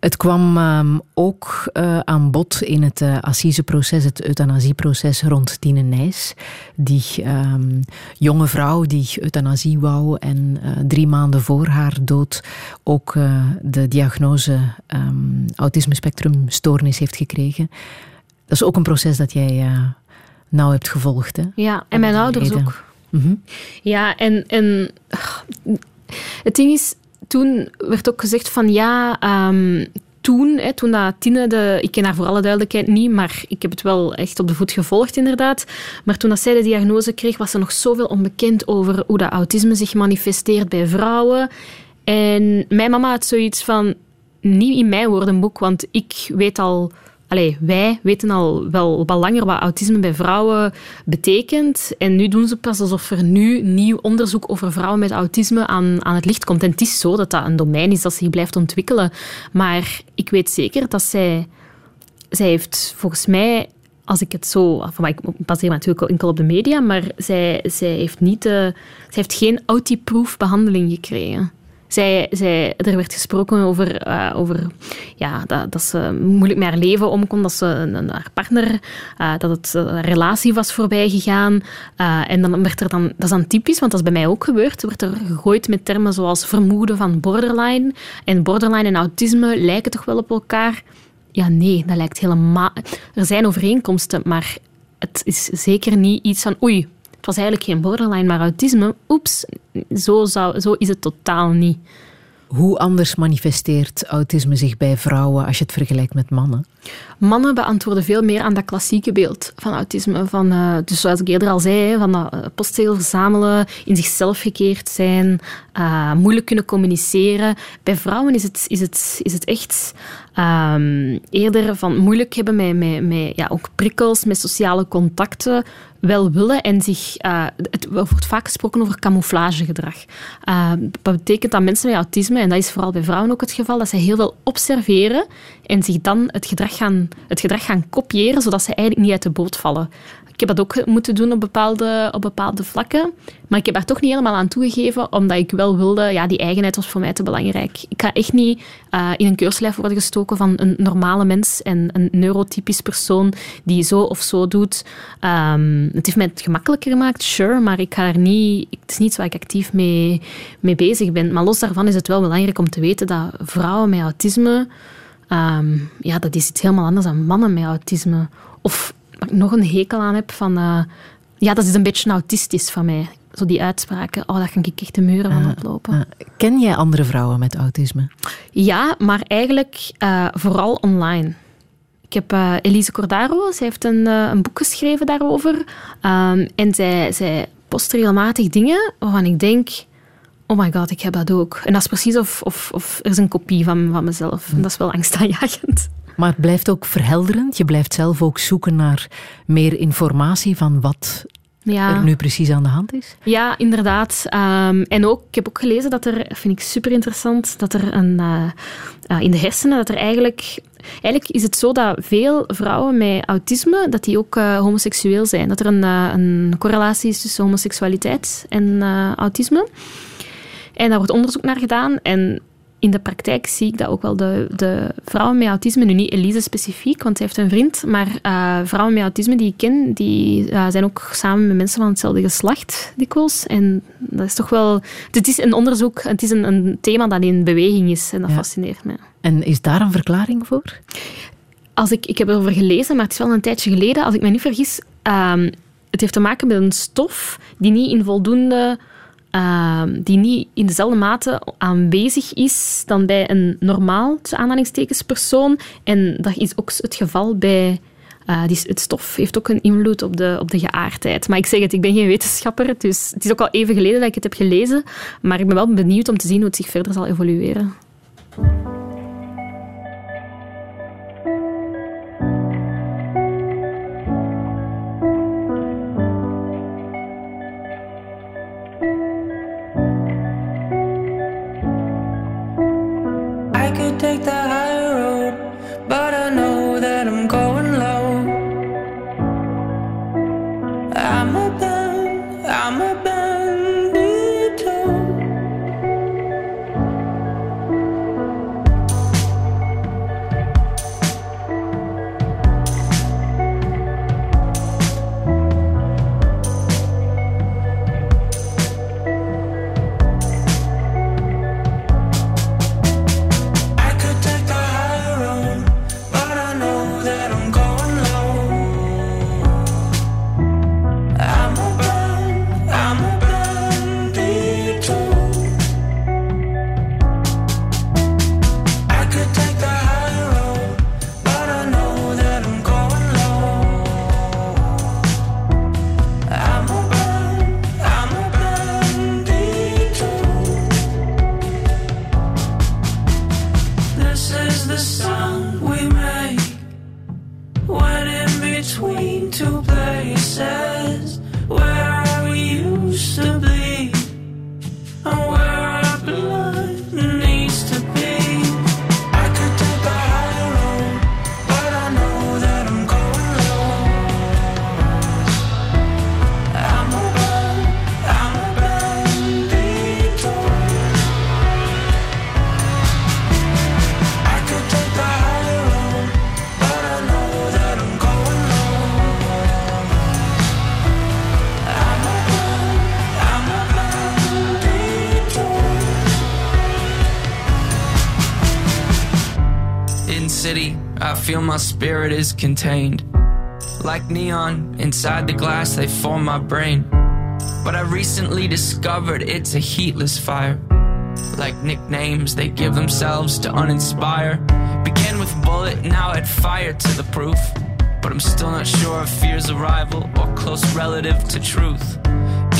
C: Het kwam um, ook uh, aan bod in het uh, assiseproces, het euthanasieproces rond Tine Nijs. Die um, jonge vrouw die euthanasie wou en uh, drie maanden voor haar dood ook de diagnose um, autisme-spectrumstoornis heeft gekregen. Dat is ook een proces dat jij nauw hebt gevolgd. Hè?
D: Ja, en mijn ouders ook. Mm -hmm. Ja, en, en het ding is, toen werd ook gezegd van ja, um, toen, toen dat Tine, de, ik ken haar voor alle duidelijkheid niet, maar ik heb het wel echt op de voet gevolgd inderdaad. Maar toen dat zij de diagnose kreeg, was er nog zoveel onbekend over hoe dat autisme zich manifesteert bij vrouwen. En mijn mama had zoiets van, niet in mijn woordenboek, want ik weet al Allee, wij weten al wel wat langer wat autisme bij vrouwen betekent. En nu doen ze pas alsof er nu nieuw onderzoek over vrouwen met autisme aan, aan het licht komt. En het is zo dat dat een domein is dat zich blijft ontwikkelen. Maar ik weet zeker dat zij... Zij heeft volgens mij als ik het zo... ik baseer me natuurlijk enkel op de media, maar zij, zij heeft, niet de, zij heeft geen autiproof behandeling gekregen. Zij, er werd gesproken over, uh, over ja, dat, dat, ze moeilijk met haar leven omkomt, dat ze een, haar partner, uh, dat het een relatie was voorbijgegaan. Uh, en dan werd er dan, dat is dan typisch, want dat is bij mij ook gebeurd, werd er gegooid met termen zoals vermoeden van borderline. En borderline en autisme lijken toch wel op elkaar? Ja, nee, dat lijkt helemaal... Er zijn overeenkomsten, maar het is zeker niet iets van oei, het was eigenlijk geen borderline, maar autisme. Oeps, zo, zou, zo is het totaal niet.
C: Hoe anders manifesteert autisme zich bij vrouwen als je het vergelijkt met mannen?
D: Mannen beantwoorden veel meer aan dat klassieke beeld van autisme. Van, uh, dus zoals ik eerder al zei, van dat postzegel verzamelen, in zichzelf gekeerd zijn, uh, moeilijk kunnen communiceren. Bij vrouwen is het, is het, is het echt um, eerder van moeilijk hebben met, met, met ja, ook prikkels, met sociale contacten, wel willen en zich... Het wordt vaak gesproken over camouflagegedrag. Dat betekent dat mensen met autisme, en dat is vooral bij vrouwen ook het geval, dat ze heel veel observeren en zich dan het gedrag gaan, het gedrag gaan kopiëren, zodat ze eigenlijk niet uit de boot vallen. Ik heb dat ook moeten doen op bepaalde, op bepaalde vlakken. Maar ik heb daar toch niet helemaal aan toegegeven, omdat ik wel wilde... Ja, die eigenheid was voor mij te belangrijk. Ik ga echt niet uh, in een keurslijf worden gestoken van een normale mens en een neurotypisch persoon die zo of zo doet. Um, het heeft mij het gemakkelijker gemaakt, sure, maar ik ga er niet... Het is niet waar ik actief mee, mee bezig ben. Maar los daarvan is het wel belangrijk om te weten dat vrouwen met autisme... Um, ja, dat is iets helemaal anders dan mannen met autisme. Of waar ik nog een hekel aan heb van... Uh, ja, dat is een beetje autistisch van mij. Zo die uitspraken, oh, daar kan ik echt de muren van oplopen.
C: ken jij andere vrouwen met autisme?
D: Ja, maar eigenlijk uh, vooral online. ik heb uh, Elise Cordaro, zij heeft een, uh, een boek geschreven daarover. Um, en zij, zij post regelmatig dingen waarvan ik denk... Oh my god, ik heb dat ook. En dat is precies of, of, of er is een kopie van, van mezelf. En dat is wel angstaanjagend.
C: Maar het blijft ook verhelderend. Je blijft zelf ook zoeken naar meer informatie van wat ja. er nu precies aan de hand is?
D: Ja, inderdaad. Um, en ook, ik heb ook gelezen dat er, vind ik super interessant, dat er een, uh, in de hersenen, dat er eigenlijk Eigenlijk is het zo dat veel vrouwen met autisme dat die ook uh, homoseksueel zijn. Dat er een, een, correlatie is tussen homoseksualiteit en autisme. En daar wordt onderzoek naar gedaan. En in de praktijk zie ik dat ook wel de, de vrouwen met autisme, nu niet Elise specifiek, want zij heeft een vriend, maar uh, vrouwen met autisme die ik ken, die uh, zijn ook samen met mensen van hetzelfde geslacht dikwijls. En dat is toch wel... Het is een onderzoek, het is een, een thema dat in beweging is en dat fascineert mij.
C: En is daar een verklaring voor?
D: Als ik, ik heb erover gelezen, maar het is wel een tijdje geleden. Als ik me niet vergis, um, het heeft te maken met een stof die niet in voldoende uh, die niet in dezelfde mate aanwezig is dan bij een normaal, persoon. En dat is ook het geval bij... Die, het stof heeft ook een invloed op de, op de geaardheid. Maar ik zeg het, ik ben geen wetenschapper, dus het is ook al even geleden dat ik het heb gelezen. Maar ik ben wel benieuwd om te zien hoe het zich verder zal evolueren.
G: My spirit is contained. Like neon, inside the glass they form my brain. But I recently discovered it's a heatless fire. Like nicknames they give themselves to uninspire. Began with bullet, now add fire to the proof. But I'm still not sure if fear's a rival or close relative to truth.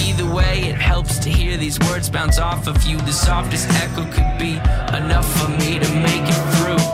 G: Either way, it helps to hear these words bounce off of you. The softest echo could be enough for me to make it through.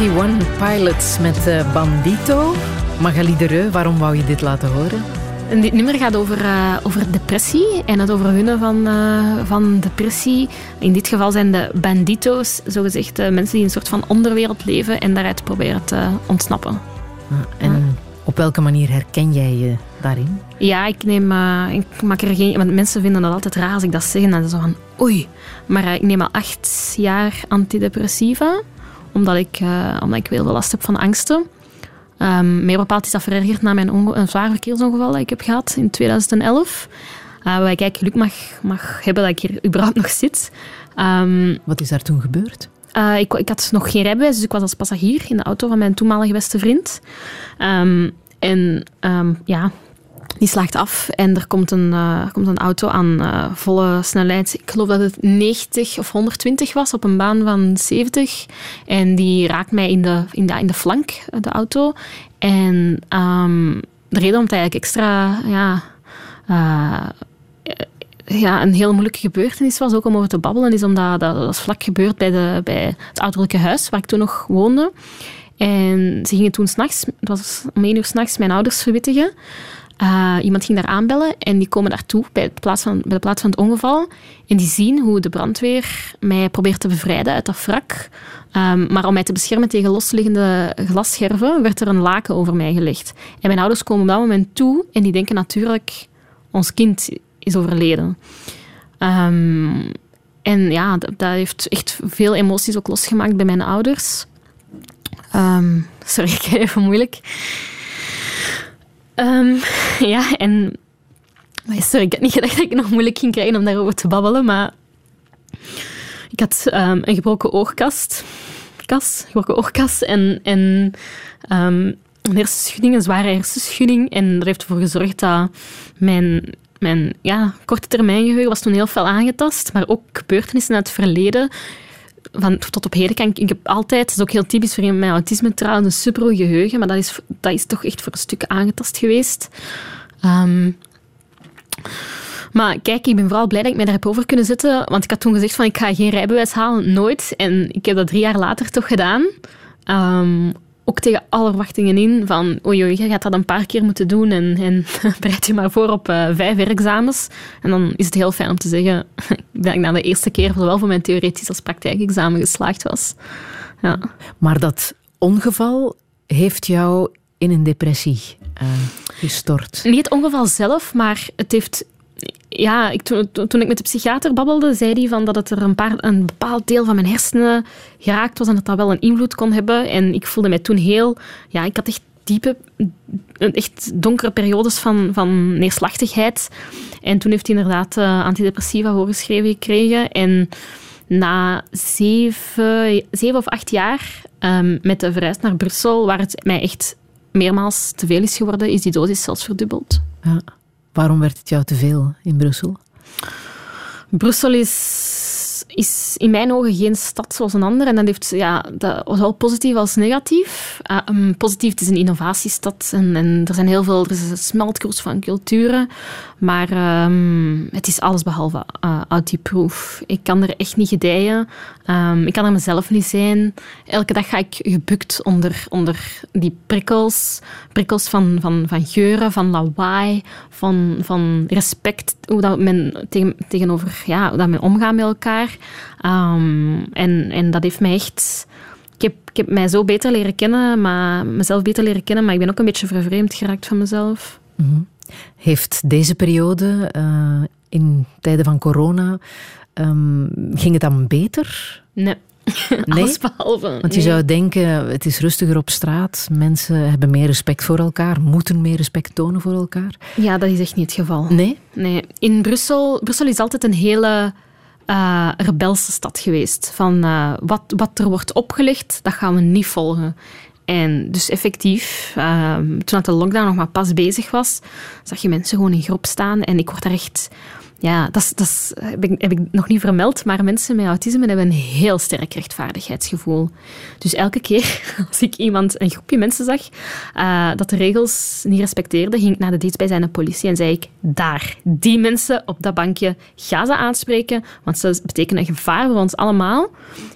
C: 21 Pilots met uh, Bandito. Magali de Reu, waarom wou je dit laten horen?
D: En dit nummer gaat over, uh, over depressie en het overwinnen van, uh, van depressie. In dit geval zijn de bandito's, zogezegd mensen die in een soort van onderwereld leven en daaruit proberen te ontsnappen.
C: Ah, en op welke manier herken jij je daarin?
D: Ja, ik neem... Uh, ik maak er geen... Want mensen vinden dat altijd raar als ik dat zeg. En dan zo van, oei. Maar ik neem al acht jaar antidepressiva omdat ik, uh, omdat ik heel veel last heb van angsten. Um, meer bepaald is dat verergerd na mijn een zwaar verkeersongeval dat ik heb gehad in 2011. Uh, waar ik eigenlijk geluk mag, mag hebben dat ik hier überhaupt nog zit.
C: Um, Wat is daar toen gebeurd?
D: Uh, ik, ik, had nog geen rijbewijs, dus ik was als passagier in de auto van mijn toenmalige beste vriend. Um, en ja, die slaagt af en er komt een, uh, komt een auto aan uh, volle snelheid. Ik geloof dat het 90 of 120 was op een baan van 70. En die raakt mij in de, in de, in de flank, de auto. En um, de reden omdat hij eigenlijk extra... Ja, ja, een heel moeilijke gebeurtenis was, ook om over te babbelen, is omdat dat, dat vlak gebeurd bij, de, bij het ouderlijke huis waar ik toen nog woonde. En ze gingen toen s'nachts, het was om één uur s'nachts, mijn ouders verwittigen. Uh, iemand ging daar aanbellen en die komen daartoe bij de, plaats van, bij de plaats van het ongeval. En die zien hoe de brandweer mij probeert te bevrijden uit dat wrak. Um, maar om mij te beschermen tegen losliggende glasscherven werd er een laken over mij gelegd. En mijn ouders komen op dat moment toe en die denken natuurlijk, ons kind is overleden. Um, en ja, dat, heeft echt veel emoties ook losgemaakt bij mijn ouders. Um, (laughs) sorry, ik ga even moeilijk. Um, (laughs) ja, en... Sorry, ik had niet gedacht dat ik nog moeilijk ging krijgen om daarover te babbelen, maar... Ik had um, een gebroken oogkast. Kas, gebroken oogkast. En, en um, een hersenschudding, een zware hersenschudding. En dat heeft ervoor gezorgd dat mijn, mijn ja, korte termijn geheugen was toen heel fel aangetast. Maar ook gebeurtenissen uit het verleden van tot op heden kan ik, ik heb altijd, het is ook heel typisch voor mijn autisme trouwens, een supergoed geheugen, maar dat is, dat is toch echt voor een stuk aangetast geweest. Um, maar kijk, ik ben vooral blij dat ik mij daar heb over kunnen zetten, want ik had toen gezegd van ik ga geen rijbewijs halen, nooit. En ik heb dat drie jaar later toch gedaan. Um, ook tegen alle verwachtingen in van oei, oei, je gaat dat een paar keer moeten doen en, en (laughs) bereid je maar voor op uh, vijf examens. En dan is het heel fijn om te zeggen dat (laughs) ik na de eerste keer zowel voor mijn theoretisch als praktijkexamen geslaagd was. Ja.
C: Maar dat ongeval heeft jou in een depressie uh, gestort?
D: Niet het ongeval zelf, maar het heeft ja, toen, ik met de psychiater babbelde, zei hij van dat het er een, paar, een bepaald deel van mijn hersenen geraakt was en dat dat wel een invloed kon hebben. En ik voelde mij toen heel... Ja, ik had echt diepe, echt donkere periodes van, van neerslachtigheid. En toen heeft hij inderdaad uh, antidepressiva voorgeschreven gekregen. En na zeven, zeven of acht jaar um, met de verhuis naar Brussel, waar het mij echt meermaals te veel is geworden, is die dosis zelfs verdubbeld.
C: Ja. Waarom werd het jou te veel in Brussel?
D: Brussel is, is in mijn ogen geen stad zoals een andere. En dat heeft ja, dat zowel positief als negatief. Uh, positief, het is een innovatiestad en, en, er, zijn heel veel, er is een smeltkoers van culturen. Maar um, het is alles behalve uh, audioproof. Ik kan er echt niet gedijen. Um, ik kan er mezelf niet zijn. Elke dag ga ik gebukt onder, onder die prikkels. Prikkels van, van, van geuren, van lawaai, van, van respect. Hoe dat men tegen, tegenover, ja, hoe dat men omgaat met elkaar. Um, en, en dat heeft mij echt... Ik heb, ik heb mij zo beter leren kennen, maar mezelf beter leren kennen, maar ik ben ook een beetje vervreemd geraakt van mezelf.
C: Mm -hmm. Heeft deze periode, uh, in tijden van corona, um, ging het dan beter?
D: Nee. (laughs)
C: Nee?
D: Behalve.
C: Want je zou denken, het is rustiger op straat. Mensen hebben meer respect voor elkaar, moeten meer respect tonen voor elkaar.
D: Ja, dat is echt niet het geval.
C: Nee?
D: Nee. In Brussel... Brussel is altijd een hele uh, rebelse stad geweest. Van uh, wat, wat er wordt opgelegd, dat gaan we niet volgen. En dus effectief, uh, toen de lockdown nog maar pas bezig was, zag je mensen gewoon in groep staan. En ik word daar echt ja, dat, dat heb, ik, nog niet vermeld, maar mensen met autisme hebben een heel sterk rechtvaardigheidsgevoel. Dus elke keer (laughs) als ik iemand, een groepje mensen zag, uh, dat de regels niet respecteerde, ging ik naar de dienstbijzijnde politie en zei ik, daar, die mensen op dat bankje, ga ze aanspreken, want ze betekenen een gevaar voor ons allemaal.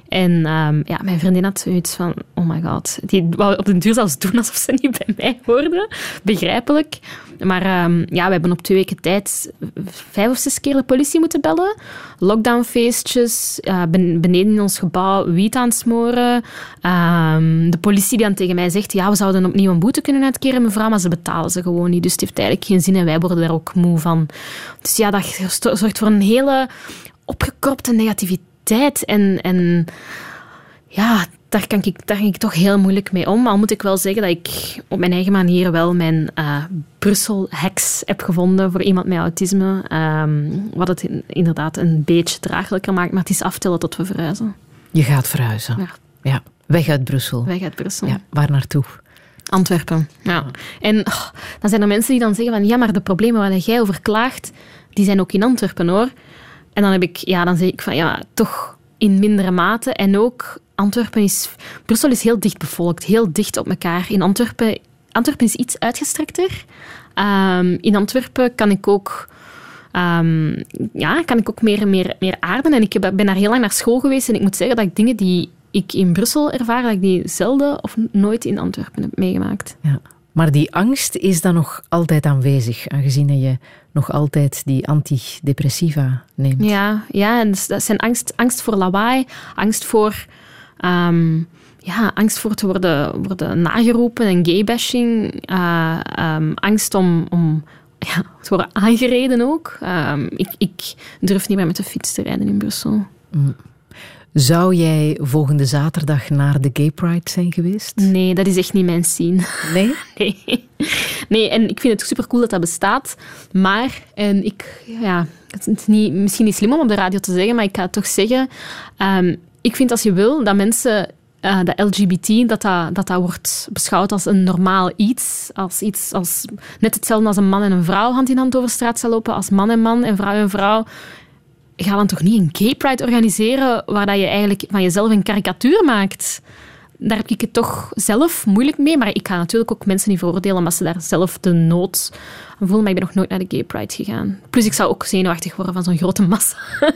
D: En um, ja, mijn vriendin had zoiets van, oh my god. Die wou op den duur zelfs doen alsof ze niet bij mij hoorden. Begrijpelijk. Maar ehm, ja, we hebben op twee weken tijd vijf of zes keer de politie moeten bellen. Lockdownfeestjes, uh, beneden in ons gebouw wiet aan het smoren. Ehm, de politie die dan tegen mij zegt, ja, we zouden opnieuw een boete kunnen uitkeren, mevrouw, maar ze betalen ze gewoon niet. Dus het heeft eigenlijk geen zin en wij worden daar ook moe van. Dus ja, dat zorgt voor een hele opgekropte negativiteit en... en ja, daar kan, ik, daar ging ik toch heel moeilijk mee om. Al moet ik wel zeggen dat ik op mijn eigen manier wel mijn uh, Brussel-hacks heb gevonden voor iemand met autisme. Ehm, wat het inderdaad een beetje draaglijker maakt. Maar het is aftellen tot we verhuizen.
C: Je gaat verhuizen?
D: Ja.
C: ja. Weg uit Brussel?
D: Weg uit Brussel.
C: Ja, waar naartoe?
D: Antwerpen, ja. En oh, dan zijn er mensen die dan zeggen van ja, maar de problemen waar jij over klaagt, die zijn ook in Antwerpen hoor. En dan heb ik, ja, dan zeg ik van ja, toch in mindere mate. En ook Antwerpen is... Brussel is heel dicht bevolkt, heel dicht op elkaar. In Antwerpen... Antwerpen is iets uitgestrekter. Um, in Antwerpen kan ik ook... Um, ja, kan ik ook meer, meer, meer aarden. En ik ben daar heel lang naar school geweest. En ik moet zeggen dat ik dingen die ik in Brussel ervaar, dat ik die zelden of nooit in Antwerpen heb meegemaakt.
C: Ja. Maar die angst is dan nog altijd aanwezig, aangezien je nog altijd die antidepressiva neemt.
D: Ja, ja en dat zijn angst, angst voor lawaai, angst voor Ehm, ja, angst voor te worden, worden nageroepen en gaybashing. Uh, um, angst om, om ja, te worden aangereden ook. Um, ik, ik durf niet meer met de fiets te rijden in Brussel. Mm.
C: Zou jij volgende zaterdag naar de Gay Pride zijn geweest?
D: Nee, dat is echt niet mijn scene.
C: Nee? (laughs)
D: Nee. Nee, en ik vind het super cool dat dat bestaat. Maar, en ik, ja, het is niet, misschien niet slim om op de radio te zeggen, maar ik ga het toch zeggen ik vind als je wil dat mensen uh, de LGBT, dat dat, dat dat wordt beschouwd als een normaal iets. Als iets als net hetzelfde als een man en een vrouw hand in hand over straat zal lopen, als man en man en vrouw en vrouw. Ga dan toch niet een gay pride organiseren waar dat je eigenlijk van jezelf een karikatuur maakt? Daar heb ik het toch zelf moeilijk mee. Maar ik ga natuurlijk ook mensen niet veroordelen omdat ze daar zelf de nood voelen. Maar ik ben nog nooit naar de gay pride gegaan. Plus ik zou ook zenuwachtig worden van zo'n grote massa. (laughs)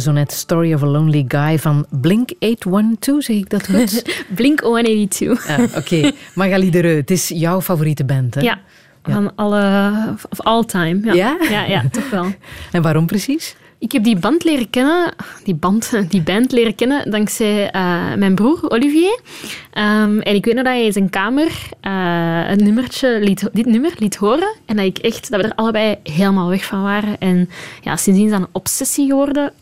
C: Zo net Story of a Lonely Guy van Blink 812, zeg ik dat goed? (laughs)
D: Blink 182.
C: Ah, Oké, Magali de Reu, het is jouw favoriete band, hè?
D: Ja, van alle, of all time. Ja.
C: Ja?
D: Ja, ja, (laughs) toch wel.
C: En waarom precies?
D: Ik heb die band leren kennen, die band, die band leren kennen dankzij eh, mijn broer Olivier. Ehm, en ik weet nog dat hij in zijn kamer eh, een nummertje liet, dit nummer liet horen. En dat, ik echt, dat we er allebei helemaal weg van waren. En ja, sindsdien is dat een obsessie geworden.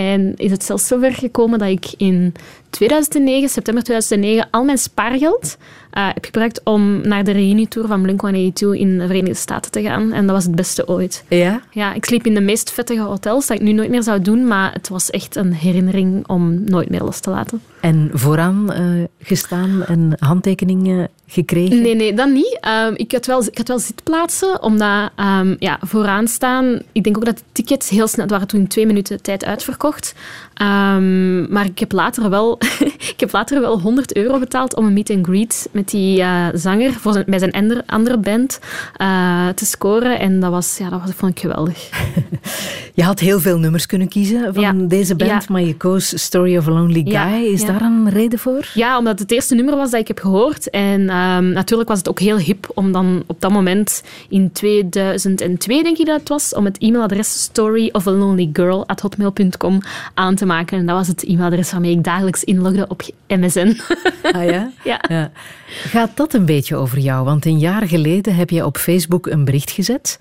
D: En is het zelfs zover gekomen dat ik in 2009, september 2009, al mijn spaargeld eh, heb gebruikt om naar de reunietour van Blink-182 in de Verenigde Staten te gaan. En dat was het beste ooit.
C: Ja?
D: Ja, ik sliep in de meest vettige hotels, dat ik nu nooit meer zou doen, maar het was echt een herinnering om nooit meer los te laten.
C: En vooraan eh, gestaan en handtekeningen gekregen?
D: Nee, nee, dat niet. Ehm, ik, had wel, ik had wel zitplaatsen, omdat ehm, ja, vooraan staan... Ik denk ook dat de tickets heel snel... Waren toen in twee minuten tijd uitverkocht. Ehm, maar ik heb later wel... (laughs) ik heb later wel 100 euro betaald om een meet and greet met die eh, zanger voor zijn, bij zijn ander- andere band eh, te scoren. En dat, was, ja, dat was, vond ik geweldig. (laughs)
C: Je had heel veel nummers kunnen kiezen van
D: Ja.
C: deze band,
D: Ja.
C: maar je koos Story of a Lonely Guy. Is
D: ja.
C: Daar een reden voor?
D: Ja, omdat het eerste nummer was dat ik heb gehoord. En ehm, natuurlijk was het ook heel hip om dan op dat moment in 2002, denk ik dat het was, om het e-mailadres storyofalonelygirl.hotmail.com aan te maken. En dat was het e-mailadres waarmee ik dagelijks inlogde op MSN.
C: Ah ja? (laughs)
D: ja.
C: ja. Gaat dat een beetje over jou? Want een jaar geleden heb je op Facebook een bericht gezet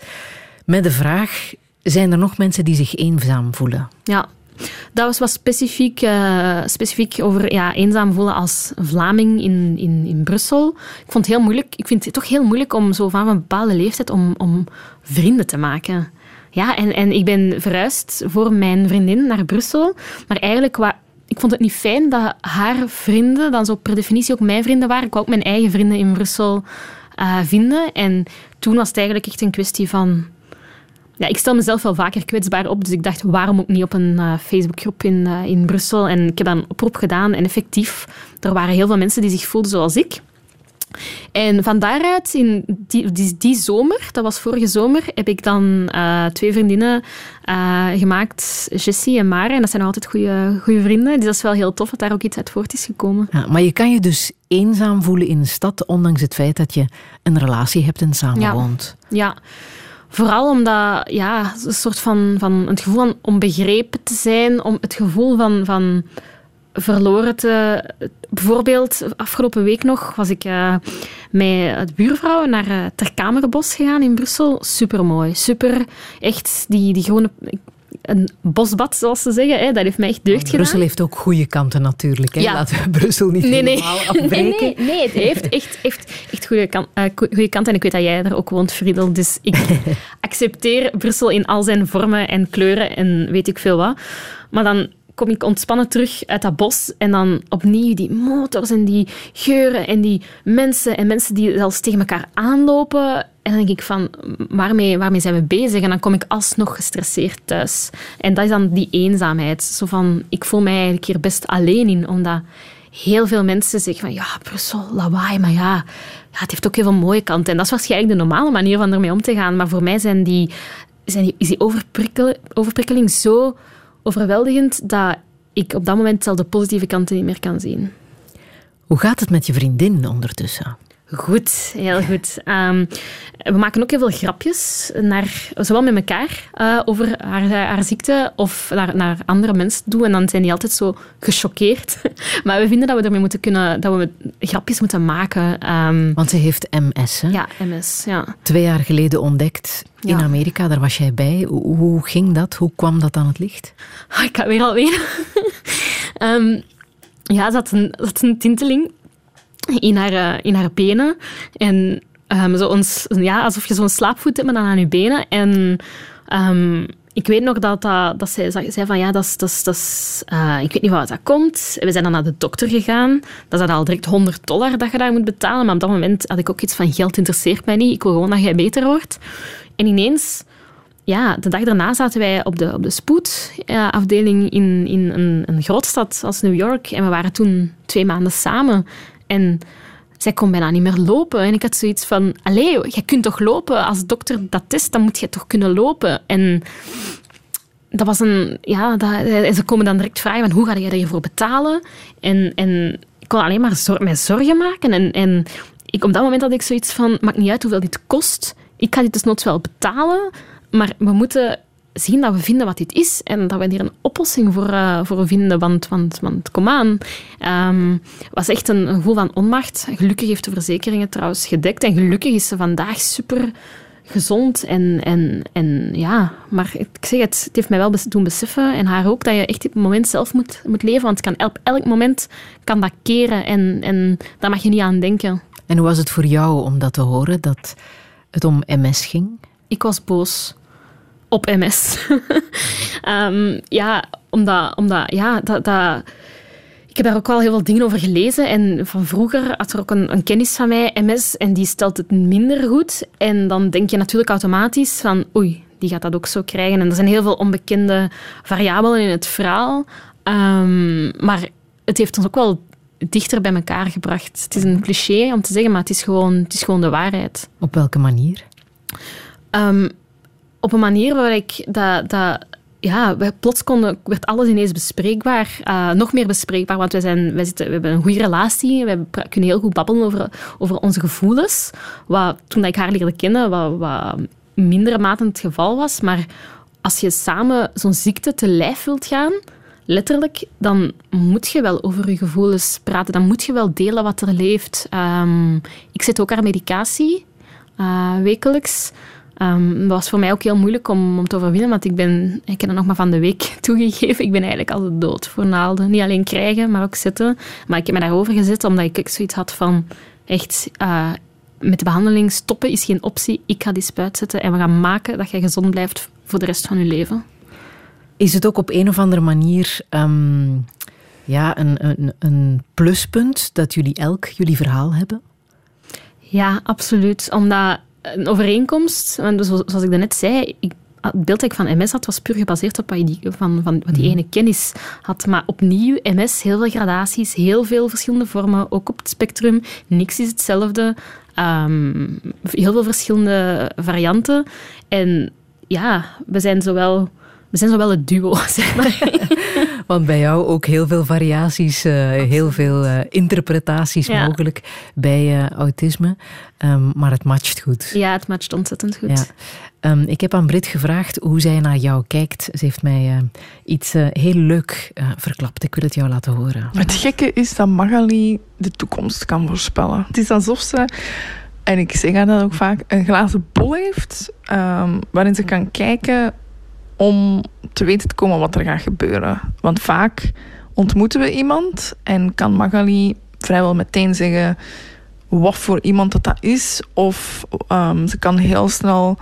C: met de vraag: zijn er nog mensen die zich eenzaam voelen?
D: Ja, dat was wat specifiek, eh, specifiek over ja, eenzaam voelen als Vlaming in, in, in Brussel. Ik vond het heel moeilijk. Ik vind het toch heel moeilijk om zo van een bepaalde leeftijd om, om vrienden te maken. Ja, en, en ik ben verhuisd voor mijn vriendin naar Brussel. Maar eigenlijk, wa- ik vond het niet fijn dat haar vrienden dan zo per definitie ook mijn vrienden waren. Ik wou ook mijn eigen vrienden in Brussel eh, vinden. En toen was het eigenlijk echt een kwestie van ja, ik stel mezelf wel vaker kwetsbaar op, dus ik dacht, waarom ook niet op een eh, Facebookgroep in, eh, in Brussel? En ik heb dan een oproep gedaan en effectief, er waren heel veel mensen die zich voelden zoals ik. En van daaruit, in die, die, die zomer, dat was vorige zomer, heb ik dan eh, twee vriendinnen gemaakt, Jessie en Mare. En dat zijn altijd goede, goede vrienden. Dus dat is wel heel tof dat daar ook iets uit voort is gekomen.
C: Ja, maar je kan je dus eenzaam voelen in een stad, ondanks het feit dat je een relatie hebt en samenwoont.
D: Ja, vooral omdat ja, een soort van, van het gevoel van onbegrepen te zijn, om het gevoel van, van verloren te... Bijvoorbeeld, afgelopen week nog was ik eh, met de buurvrouw naar uh, Terkamerbos gegaan in Brussel. Supermooi, super. Echt, die, die gewone... Een bosbad, zoals ze zeggen, hè, dat heeft mij echt deugd gedaan.
C: Brussel heeft ook goede kanten natuurlijk. Hè?
D: Ja.
C: Laten we Brussel niet
D: nee, nee.
C: helemaal afbreken.
D: Nee, nee, nee, het heeft echt, echt, echt goede, kan, uh, goede kanten. En ik weet dat jij er ook woont, Friedel. Dus ik (laughs) accepteer Brussel in al zijn vormen en kleuren en weet ik veel wat. Maar dan kom ik ontspannen terug uit dat bos en dan opnieuw die motors en die geuren en die mensen en mensen die zelfs tegen elkaar aanlopen. En dan denk ik van, waarmee, waarmee zijn we bezig? En dan kom ik alsnog gestresseerd thuis. En dat is dan die eenzaamheid. Zo van, ik voel mij eigenlijk hier best alleen in, omdat heel veel mensen zeggen van, ja, Brussel, lawaai, maar ja, het heeft ook heel veel mooie kanten. En dat is waarschijnlijk de normale manier van ermee om te gaan. Maar voor mij zijn die, zijn die, is die overprikkel, overprikkeling zo overweldigend dat ik op dat moment zelf de positieve kanten niet meer kan zien.
C: Hoe gaat het met je vriendin ondertussen?
D: Goed, heel goed. Um, we maken ook heel veel grapjes, naar, zowel met elkaar uh, over haar, haar, ziekte of naar, naar andere mensen toe. En dan zijn die altijd zo gechoqueerd. (laughs) maar we vinden dat we ermee moeten kunnen, dat we grapjes moeten maken. Um,
C: Want ze heeft MS, hè?
D: Ja, MS, ja.
C: Twee jaar geleden ontdekt in ja. Amerika, daar was jij bij. Hoe, hoe, ging dat? Hoe kwam dat aan het licht?
D: Oh, ik ga weer alweer. um, (laughs) ja, ze had een, ze had een tinteling (laughs) in haar, uh, in haar benen. En um, zo ons, ja, alsof je zo'n slaapvoet hebt, maar dan aan je benen. En um, ik weet nog dat, dat, zij zei van ja, dat dat uh, ik weet niet wat dat komt. We zijn dan naar de dokter gegaan. Dat is dan al direct 100 dollar dat je daar moet betalen. Maar op dat moment had ik ook iets van geld interesseert mij niet. Ik wil gewoon dat jij beter wordt. En ineens ja, de dag daarna zaten wij op de, op de spoedafdeling in, in een, een grootstad als New York. En we waren toen twee maanden samen. En zij kon bijna niet meer lopen. En ik had zoiets van, allee, jij kunt toch lopen? Als de dokter dat test, dan moet je toch kunnen lopen? En dat was een... Ja, en ze komen dan direct vragen van hoe ga je hiervoor betalen? En, en ik kon alleen maar zor zorgen maken. En, en ik, op dat moment had ik zoiets van, maakt niet uit hoeveel dit kost. Ik ga dit dus nooit wel betalen, maar we moeten zien dat we vinden wat dit is en dat we hier een oplossing voor, uh, voor vinden. Want, want, want kom aan. Um, was echt een, gevoel van onmacht. Gelukkig heeft de verzekeringen trouwens gedekt. En gelukkig is ze vandaag super gezond. En, en, en ja, maar ik zeg het, het heeft mij wel doen beseffen en haar ook dat je echt op het moment zelf moet, moet leven. Want het kan, op elk moment kan dat keren en, en daar mag je niet aan denken.
C: En hoe was het voor jou om dat te horen, dat het om MS ging?
D: Ik was boos op MS. um, (laughs) ja, omdat, omdat ja, dat, dat, ik heb daar ook wel heel veel dingen over gelezen. En van vroeger had er ook een, een, kennis van mij, MS, en die stelt het minder goed. En dan denk je natuurlijk automatisch van, oei, die gaat dat ook zo krijgen. En er zijn heel veel onbekende variabelen in het verhaal. Um, maar het heeft ons ook wel dichter bij elkaar gebracht. Het is een cliché om te zeggen, maar het is gewoon, het is gewoon de waarheid.
C: Op welke manier?
D: Um, op een manier waar ik dat, dat ja, plots konden, werd alles ineens bespreekbaar. Uh, nog meer bespreekbaar, want wij, zijn, wij, zitten, we hebben een goede relatie. We kunnen heel goed babbelen over, over onze gevoelens. Wat, toen ik haar leerde kennen, wat, wat mindere mate het geval was. Maar als je samen zo'n ziekte te lijf wilt gaan, letterlijk, dan moet je wel over je gevoelens praten. Dan moet je wel delen wat er leeft. Um, ik zit ook aan medicatie, uh, wekelijks. Um, dat was voor mij ook heel moeilijk om, om te overwinnen, want ik ben, ik heb het nog maar van de week (laughs) toegegeven, ik ben eigenlijk altijd dood voor naalden. Niet alleen krijgen, maar ook zitten. Maar ik heb me daarover gezet omdat ik zoiets had van, echt, uh, met de behandeling stoppen is geen optie. Ik ga die spuit zetten en we gaan maken dat je gezond blijft voor de rest van je leven.
C: Is het ook op een of andere manier um, ja, een, een, een pluspunt dat jullie elk jullie verhaal hebben?
D: Ja, absoluut. Omdat een overeenkomst, want zoals ik net zei, ik, het beeld dat ik van MS had, was puur gebaseerd op wat die, van, van wat die mhm. ene kennis had. Maar opnieuw, MS, heel veel gradaties, heel veel verschillende vormen, ook op het spectrum. Niks is hetzelfde. Um, heel veel verschillende varianten. En ja, we zijn zowel we zijn zo wel het duo, (laughs) zeg maar. (laughs)
C: Want bij jou ook heel veel variaties, uh, heel veel uh, interpretaties ja. mogelijk bij uh, autisme. Um, maar het matcht goed.
D: Ja, het matcht ontzettend goed.
C: Ja. Um, ik heb aan Brit gevraagd hoe zij naar jou kijkt. Ze heeft mij iets heel leuk verklapt. Ik wil het jou laten horen.
J: Het gekke is dat Magali de toekomst kan voorspellen. Het is alsof ze en ik zeg haar dat ook vaak, een glazen bol heeft, um, waarin ze kan kijken om te weten te komen wat er gaat gebeuren. Want vaak ontmoeten we iemand en kan Magali vrijwel meteen zeggen wat voor iemand dat, dat is. Of um, ze kan heel snel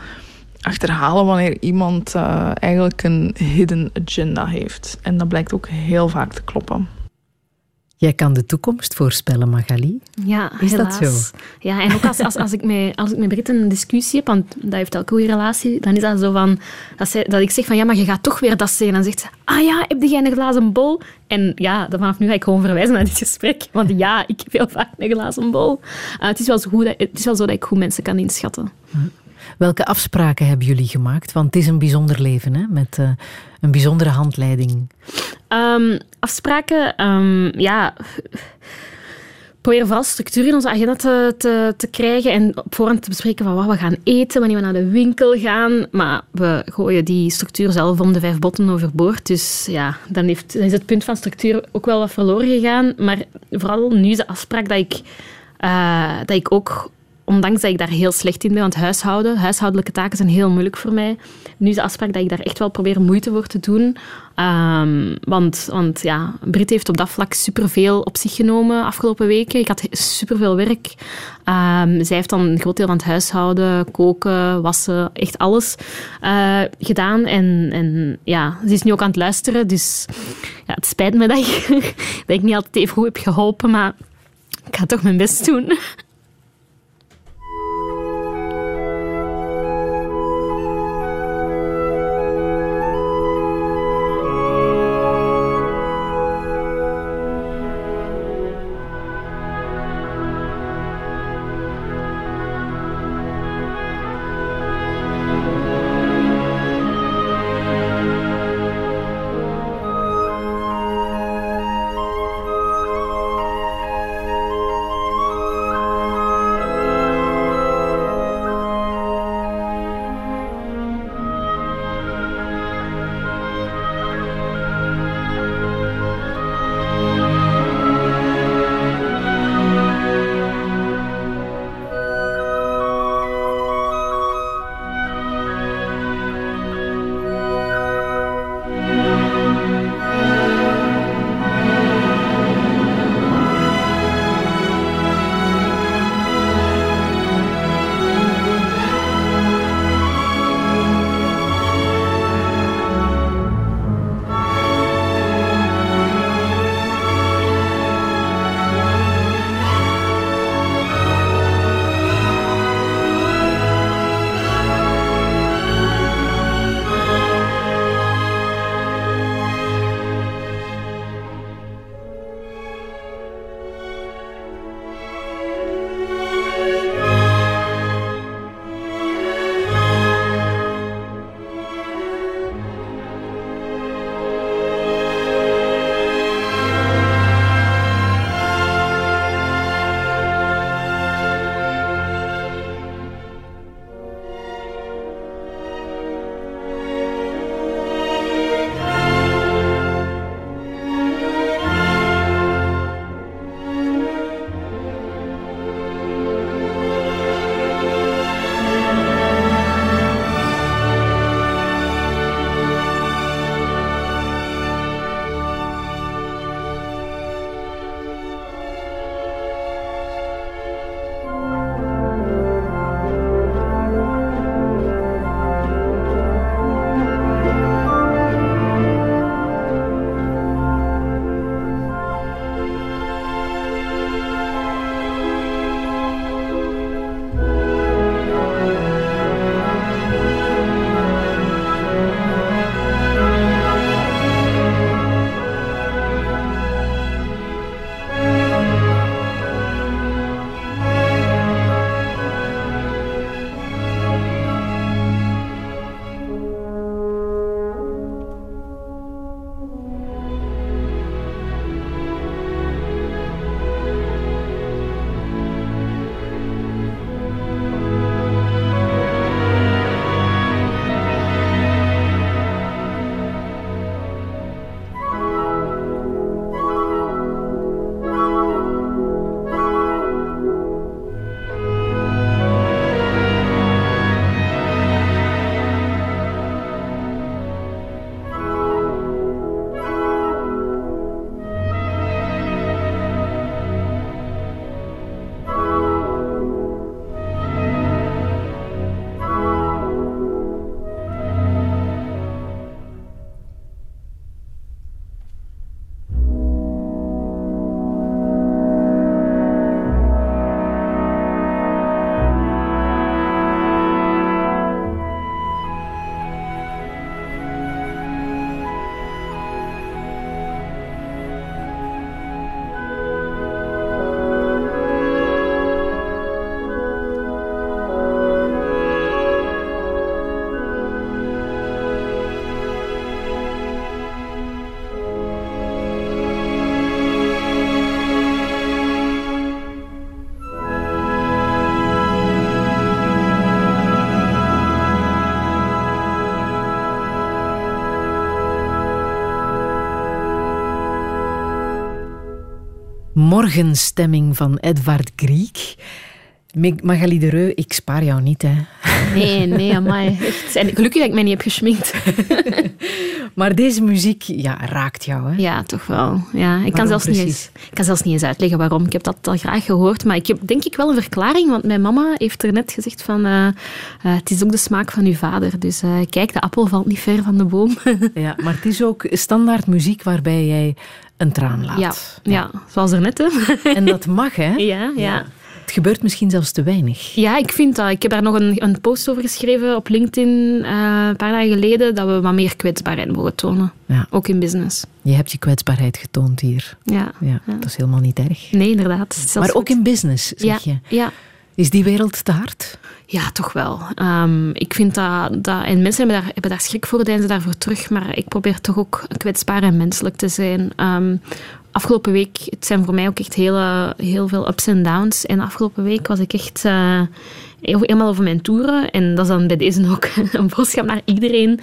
J: achterhalen wanneer iemand uh, eigenlijk een hidden agenda heeft. En dat blijkt ook heel vaak te kloppen.
C: Jij kan de toekomst voorspellen, Magali.
D: Ja,
C: Is
D: helaas.
C: dat zo?
D: Ja, en ook als, als, als, ik met, als ik met Brit een discussie heb, want dat heeft elke goede relatie, dan is dat zo van... Dat, zij, dat ik zeg van, ja, maar je gaat toch weer dat zeggen. En dan zegt ze, ah ja, heb jij een glazen bol? En ja, dan vanaf nu ga ik gewoon verwijzen naar dit gesprek. Want ja, ik heb heel vaak een glazen bol. Uh, het, is wel zo goed, het is wel zo dat ik goed mensen kan inschatten. Hm.
C: Welke afspraken hebben jullie gemaakt? Want het is een bijzonder leven, hè? met uh, een bijzondere handleiding.
D: Um, afspraken, um, ja proberen vooral structuur in onze agenda te, te, krijgen en op voorhand te bespreken van wat we gaan eten, wanneer we naar de winkel gaan. Maar we gooien die structuur zelf om de vijf botten overboord. Dus ja, dan, heeft, dan is het punt van structuur ook wel wat verloren gegaan. Maar vooral nu is de afspraak dat ik, uh, dat ik ook ondanks dat ik daar heel slecht in ben, want huishouden, huishoudelijke taken zijn heel moeilijk voor mij. Nu is de afspraak dat ik daar echt wel probeer moeite voor te doen. Um, want, want ja, Brit heeft op dat vlak superveel op zich genomen afgelopen weken. Ik had superveel werk. Um, zij heeft dan een groot deel van het huishouden, koken, wassen, echt alles uh, gedaan. En, en ja, ze is nu ook aan het luisteren. Dus ja, het spijt me dat ik, (laughs) dat ik niet altijd even goed heb geholpen, maar ik ga toch mijn best doen.
C: Morgenstemming van Edvard Griek. Magali de Reu, ik spaar jou niet, hè.
D: Nee, nee, amai. Echt. En gelukkig dat ik mij niet heb geschminkt. (laughs)
C: maar deze muziek ja, raakt jou, hè?
D: Ja, toch wel. Ja, ik, kan zelfs niet eens, ik kan zelfs niet eens uitleggen waarom. Ik heb dat al graag gehoord. Maar ik heb denk ik wel een verklaring. Want mijn mama heeft er net gezegd van... Uh, uh, het is ook de smaak van uw vader. Dus uh, kijk, de appel valt niet ver van de boom. (laughs)
C: ja, maar het is ook standaard muziek waarbij jij een traan laat.
D: Ja, ja. zoals er net. Hè.
C: En dat mag, hè? (laughs)
D: ja. ja.
C: Het gebeurt misschien zelfs te weinig.
D: Ja, ik vind dat. Ik heb daar nog een, een post over geschreven op LinkedIn uh, een paar dagen geleden, dat we wat meer kwetsbaarheid mogen tonen. Ja. Ook in business.
C: Je hebt je kwetsbaarheid getoond hier.
D: Ja.
C: ja, Dat is helemaal niet erg.
D: Nee, inderdaad.
C: Maar ook in business, zeg
D: je. Ja.
C: Is die wereld te hard?
D: Ja, toch wel. Um, ik vind dat, dat... En mensen hebben daar, hebben daar schrik voor, deinzen daarvoor terug. Maar ik probeer toch ook kwetsbaar en menselijk te zijn. Um, afgelopen week, het zijn voor mij ook echt hele, heel veel ups en downs. En afgelopen week was ik echt uh, helemaal over mijn toeren. En dat is dan bij deze ook (laughs) een boodschap naar iedereen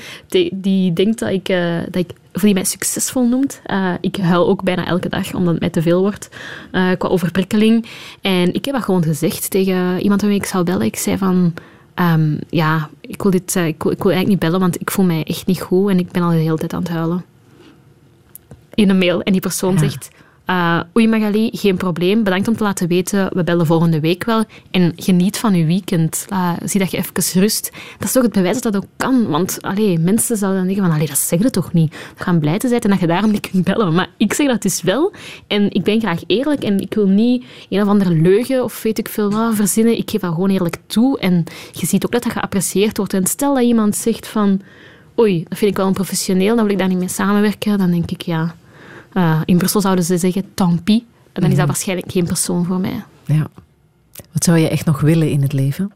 D: die, denkt dat ik, uh, dat ik of die mij succesvol noemt. Uh, ik huil ook bijna elke dag, omdat het mij te veel wordt qua overprikkeling. En ik heb dat gewoon gezegd tegen iemand waarmee ik zou bellen. Ik zei van... Um, ja, ik wil, dit, ik, wil, ik wil eigenlijk niet bellen, want ik voel mij echt niet goed en ik ben al de hele tijd aan het huilen in een mail en die persoon zegt... Uh, Oei Magali, geen probleem. Bedankt om te laten weten. We bellen volgende week wel. En geniet van je weekend. Uh, zie dat je even rust. Dat is toch het bewijs dat dat ook kan. Want allee, mensen zouden dan denken van... Allee, dat zeggen toch niet. We gaan blij te zijn en dat je daarom niet kunt bellen. Maar ik zeg dat dus wel. En ik ben graag eerlijk. En ik wil niet een of andere leugen of weet ik veel wat verzinnen. Ik geef dat gewoon eerlijk toe. En je ziet ook dat dat geapprecieerd wordt. En stel dat iemand zegt van... Oei, dat vind ik wel een professioneel. Dan wil ik daar niet mee samenwerken. Dan denk ik, ja uh, in Brussel zouden ze zeggen, tant pis. En dan is dat mhm. waarschijnlijk geen persoon voor mij.
C: Ja. Wat zou je echt nog willen in het leven?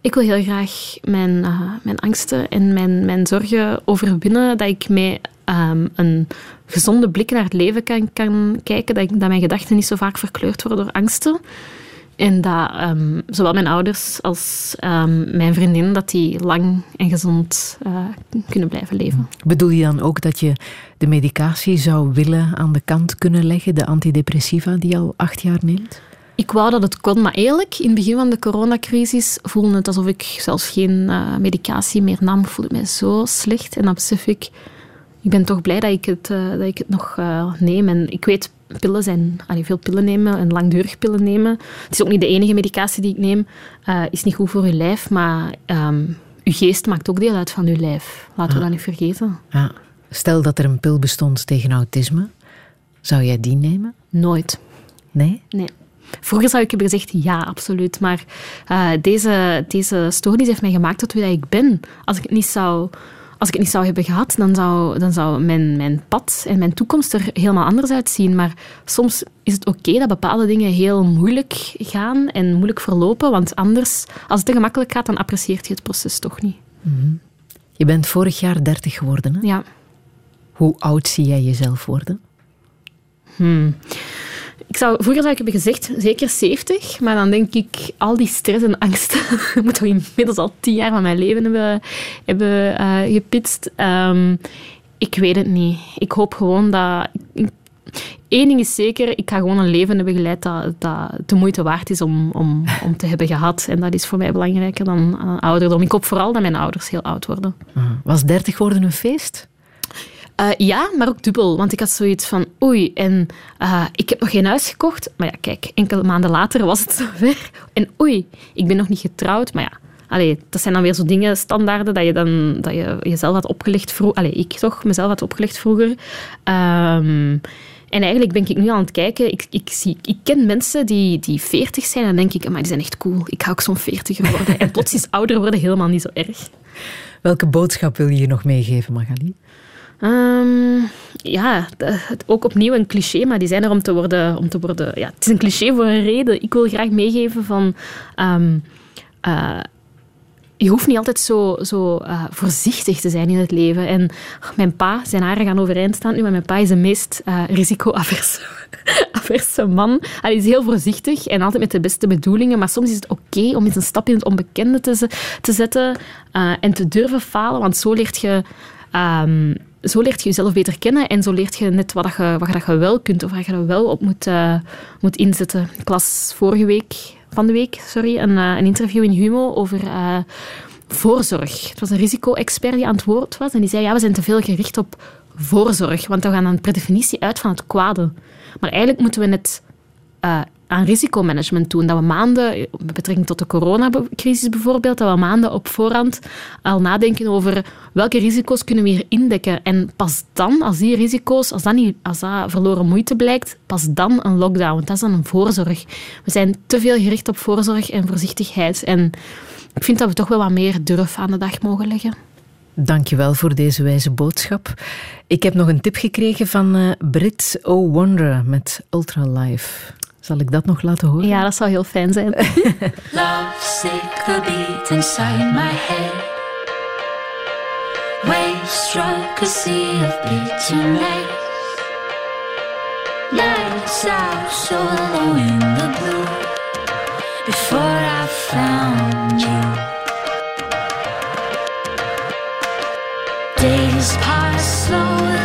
D: Ik wil heel graag mijn, uh, mijn angsten en mijn, mijn zorgen overwinnen. Dat ik met um, een gezonde blik naar het leven kan, kan kijken. Dat, ik, dat mijn gedachten niet zo vaak verkleurd worden door angsten. En dat um, zowel mijn ouders als um, mijn vriendin dat die lang en gezond uh, kunnen blijven leven.
C: Bedoel je dan ook dat je de medicatie zou willen aan de kant kunnen leggen, de antidepressiva die je al acht jaar neemt?
D: Ik wou dat het kon, maar eerlijk, in het begin van de coronacrisis voelde het alsof ik zelfs geen uh, medicatie meer nam. Ik voelde me zo slecht en dan besef ik, ik ben toch blij dat ik het, uh, dat ik het nog neem. En ik weet pillen zijn, allee, veel pillen nemen en langdurig pillen nemen. Het is ook niet de enige medicatie die ik neem. Uh, is niet goed voor je lijf, maar um, je geest maakt ook deel uit van je lijf. Laten we dat niet vergeten.
C: Ja. Stel dat er een pil bestond tegen autisme, zou jij die nemen?
D: Nooit.
C: Nee?
D: Nee. Vroeger zou ik hebben gezegd ja, absoluut. Maar deze, deze stoornis heeft mij gemaakt tot wie ik ben. Als ik het niet zou als ik het niet zou hebben gehad, dan zou, dan zou mijn, mijn pad en mijn toekomst er helemaal anders uitzien. Maar soms is het oké dat bepaalde dingen heel moeilijk gaan en moeilijk verlopen. Want anders, als het te gemakkelijk gaat, dan apprecieert je het proces toch niet. Mhm.
C: Je bent vorig jaar 30 geworden, hè?
D: Ja.
C: Hoe oud zie jij jezelf worden?
D: Hmm. Ik zou, vroeger zou ik hebben gezegd, zeker 70. Maar dan denk ik, al die stress en angst (laughs) moet toch inmiddels al tien jaar van mijn leven hebben, hebben uh, gepitst. Um, ik weet het niet. Ik hoop gewoon dat... Eén ding is zeker, ik ga gewoon een leven hebben geleid dat, dat de moeite waard is om, om, om te hebben gehad. En dat is voor mij belangrijker dan ouderdom. Ik hoop vooral dat mijn ouders heel oud worden.
C: Was 30 worden een feest?
D: Uh, ja, maar ook dubbel. Want ik had zoiets van, oei, en uh, ik heb nog geen huis gekocht. Maar ja, kijk, enkele maanden later was het (laughs) zover. En oei, ik ben nog niet getrouwd. Maar ja, allee, dat zijn dan weer zo dingen, standaarden, dat je, dan, dat je jezelf had opgelegd vroeger. Allee, ik toch, mezelf had opgelegd vroeger. Um, en eigenlijk ben ik nu aan het kijken. Ik, ik, zie, ik ken mensen die, die 40 zijn en denk ik, maar die zijn echt cool. Ik ga ook zo'n 40 worden. En plots is ouder worden helemaal niet zo erg.
C: Welke boodschap wil je hier nog meegeven, Magali?
D: Um, ja, ook opnieuw een cliché, maar die zijn er om te worden. Om te worden ja, het is een cliché voor een reden. Ik wil graag meegeven van. Um, uh, je hoeft niet altijd zo, zo uh, voorzichtig te zijn in het leven. En mijn pa, zijn haren gaan overeind staan nu, maar mijn pa is de meest uh, risico-averse (laughs) man. Hij is heel voorzichtig en altijd met de beste bedoelingen, maar soms is het oké om eens een stap in het onbekende te, te zetten en te durven falen, want zo leert je um, zo leert je jezelf beter kennen en zo leert je net wat, je, wat je wel kunt of waar je wel op moet, uh, moet inzetten. Ik las vorige week, van de week, sorry, een, uh, een interview in Humo over uh, voorzorg. Het was een risico-expert die aan het woord was en die zei, ja, we zijn te veel gericht op voorzorg, want we gaan dan per definitie uit van het kwade. Maar eigenlijk moeten we het aan risicomanagement doen. Dat we maanden, met betrekking tot de coronacrisis bijvoorbeeld, dat we maanden op voorhand al nadenken over welke risico's kunnen we hier indekken. En pas dan, als die risico's, als dat, niet, als dat verloren moeite blijkt, pas dan een lockdown. Dat is dan een voorzorg. We zijn te veel gericht op voorzorg en voorzichtigheid. En ik vind dat we toch wel wat meer durf aan de dag mogen leggen.
C: Dankjewel voor deze wijze boodschap. Ik heb nog een tip gekregen van uh, Brit O. Wonder met Ultra Life. Zal ik dat nog laten horen?
D: Ja, dat zou heel fijn zijn. (laughs)
K: Love sick the beat inside my head. Waves struck a sea of beating legs. Lights out so low in the blue. Before I found you. Days pass slowly,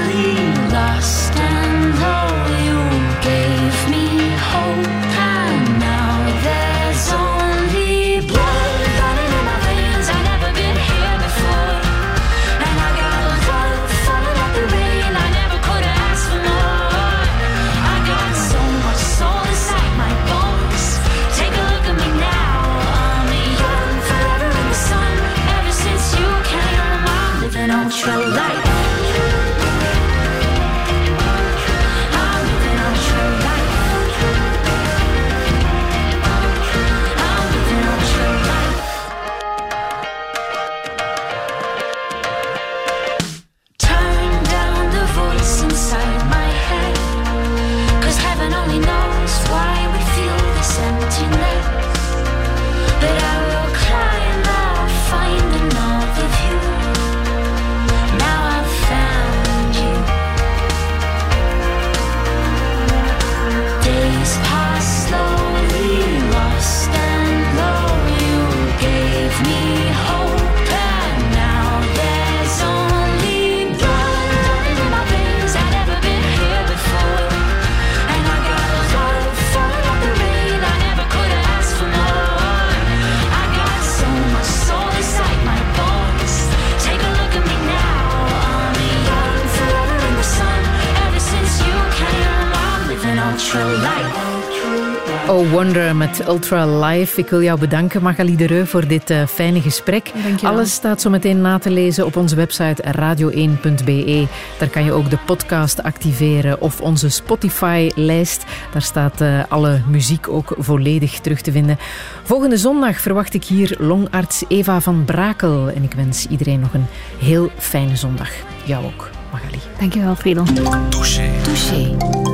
C: Oh Wonder met Ultra Live. Ik wil jou bedanken, Magali de Reu, voor dit uh, fijne gesprek.
D: Dankjewel.
C: Alles staat zo meteen na te lezen op onze website radio1.be. Daar kan je ook de podcast activeren of onze Spotify-lijst. Daar staat uh, alle muziek ook volledig terug te vinden. Volgende zondag verwacht ik hier longarts Eva van Brakel. En ik wens iedereen nog een heel fijne zondag. Jou ook, Magali.
D: Dankjewel, Friedel.
B: Touché.
C: Touché.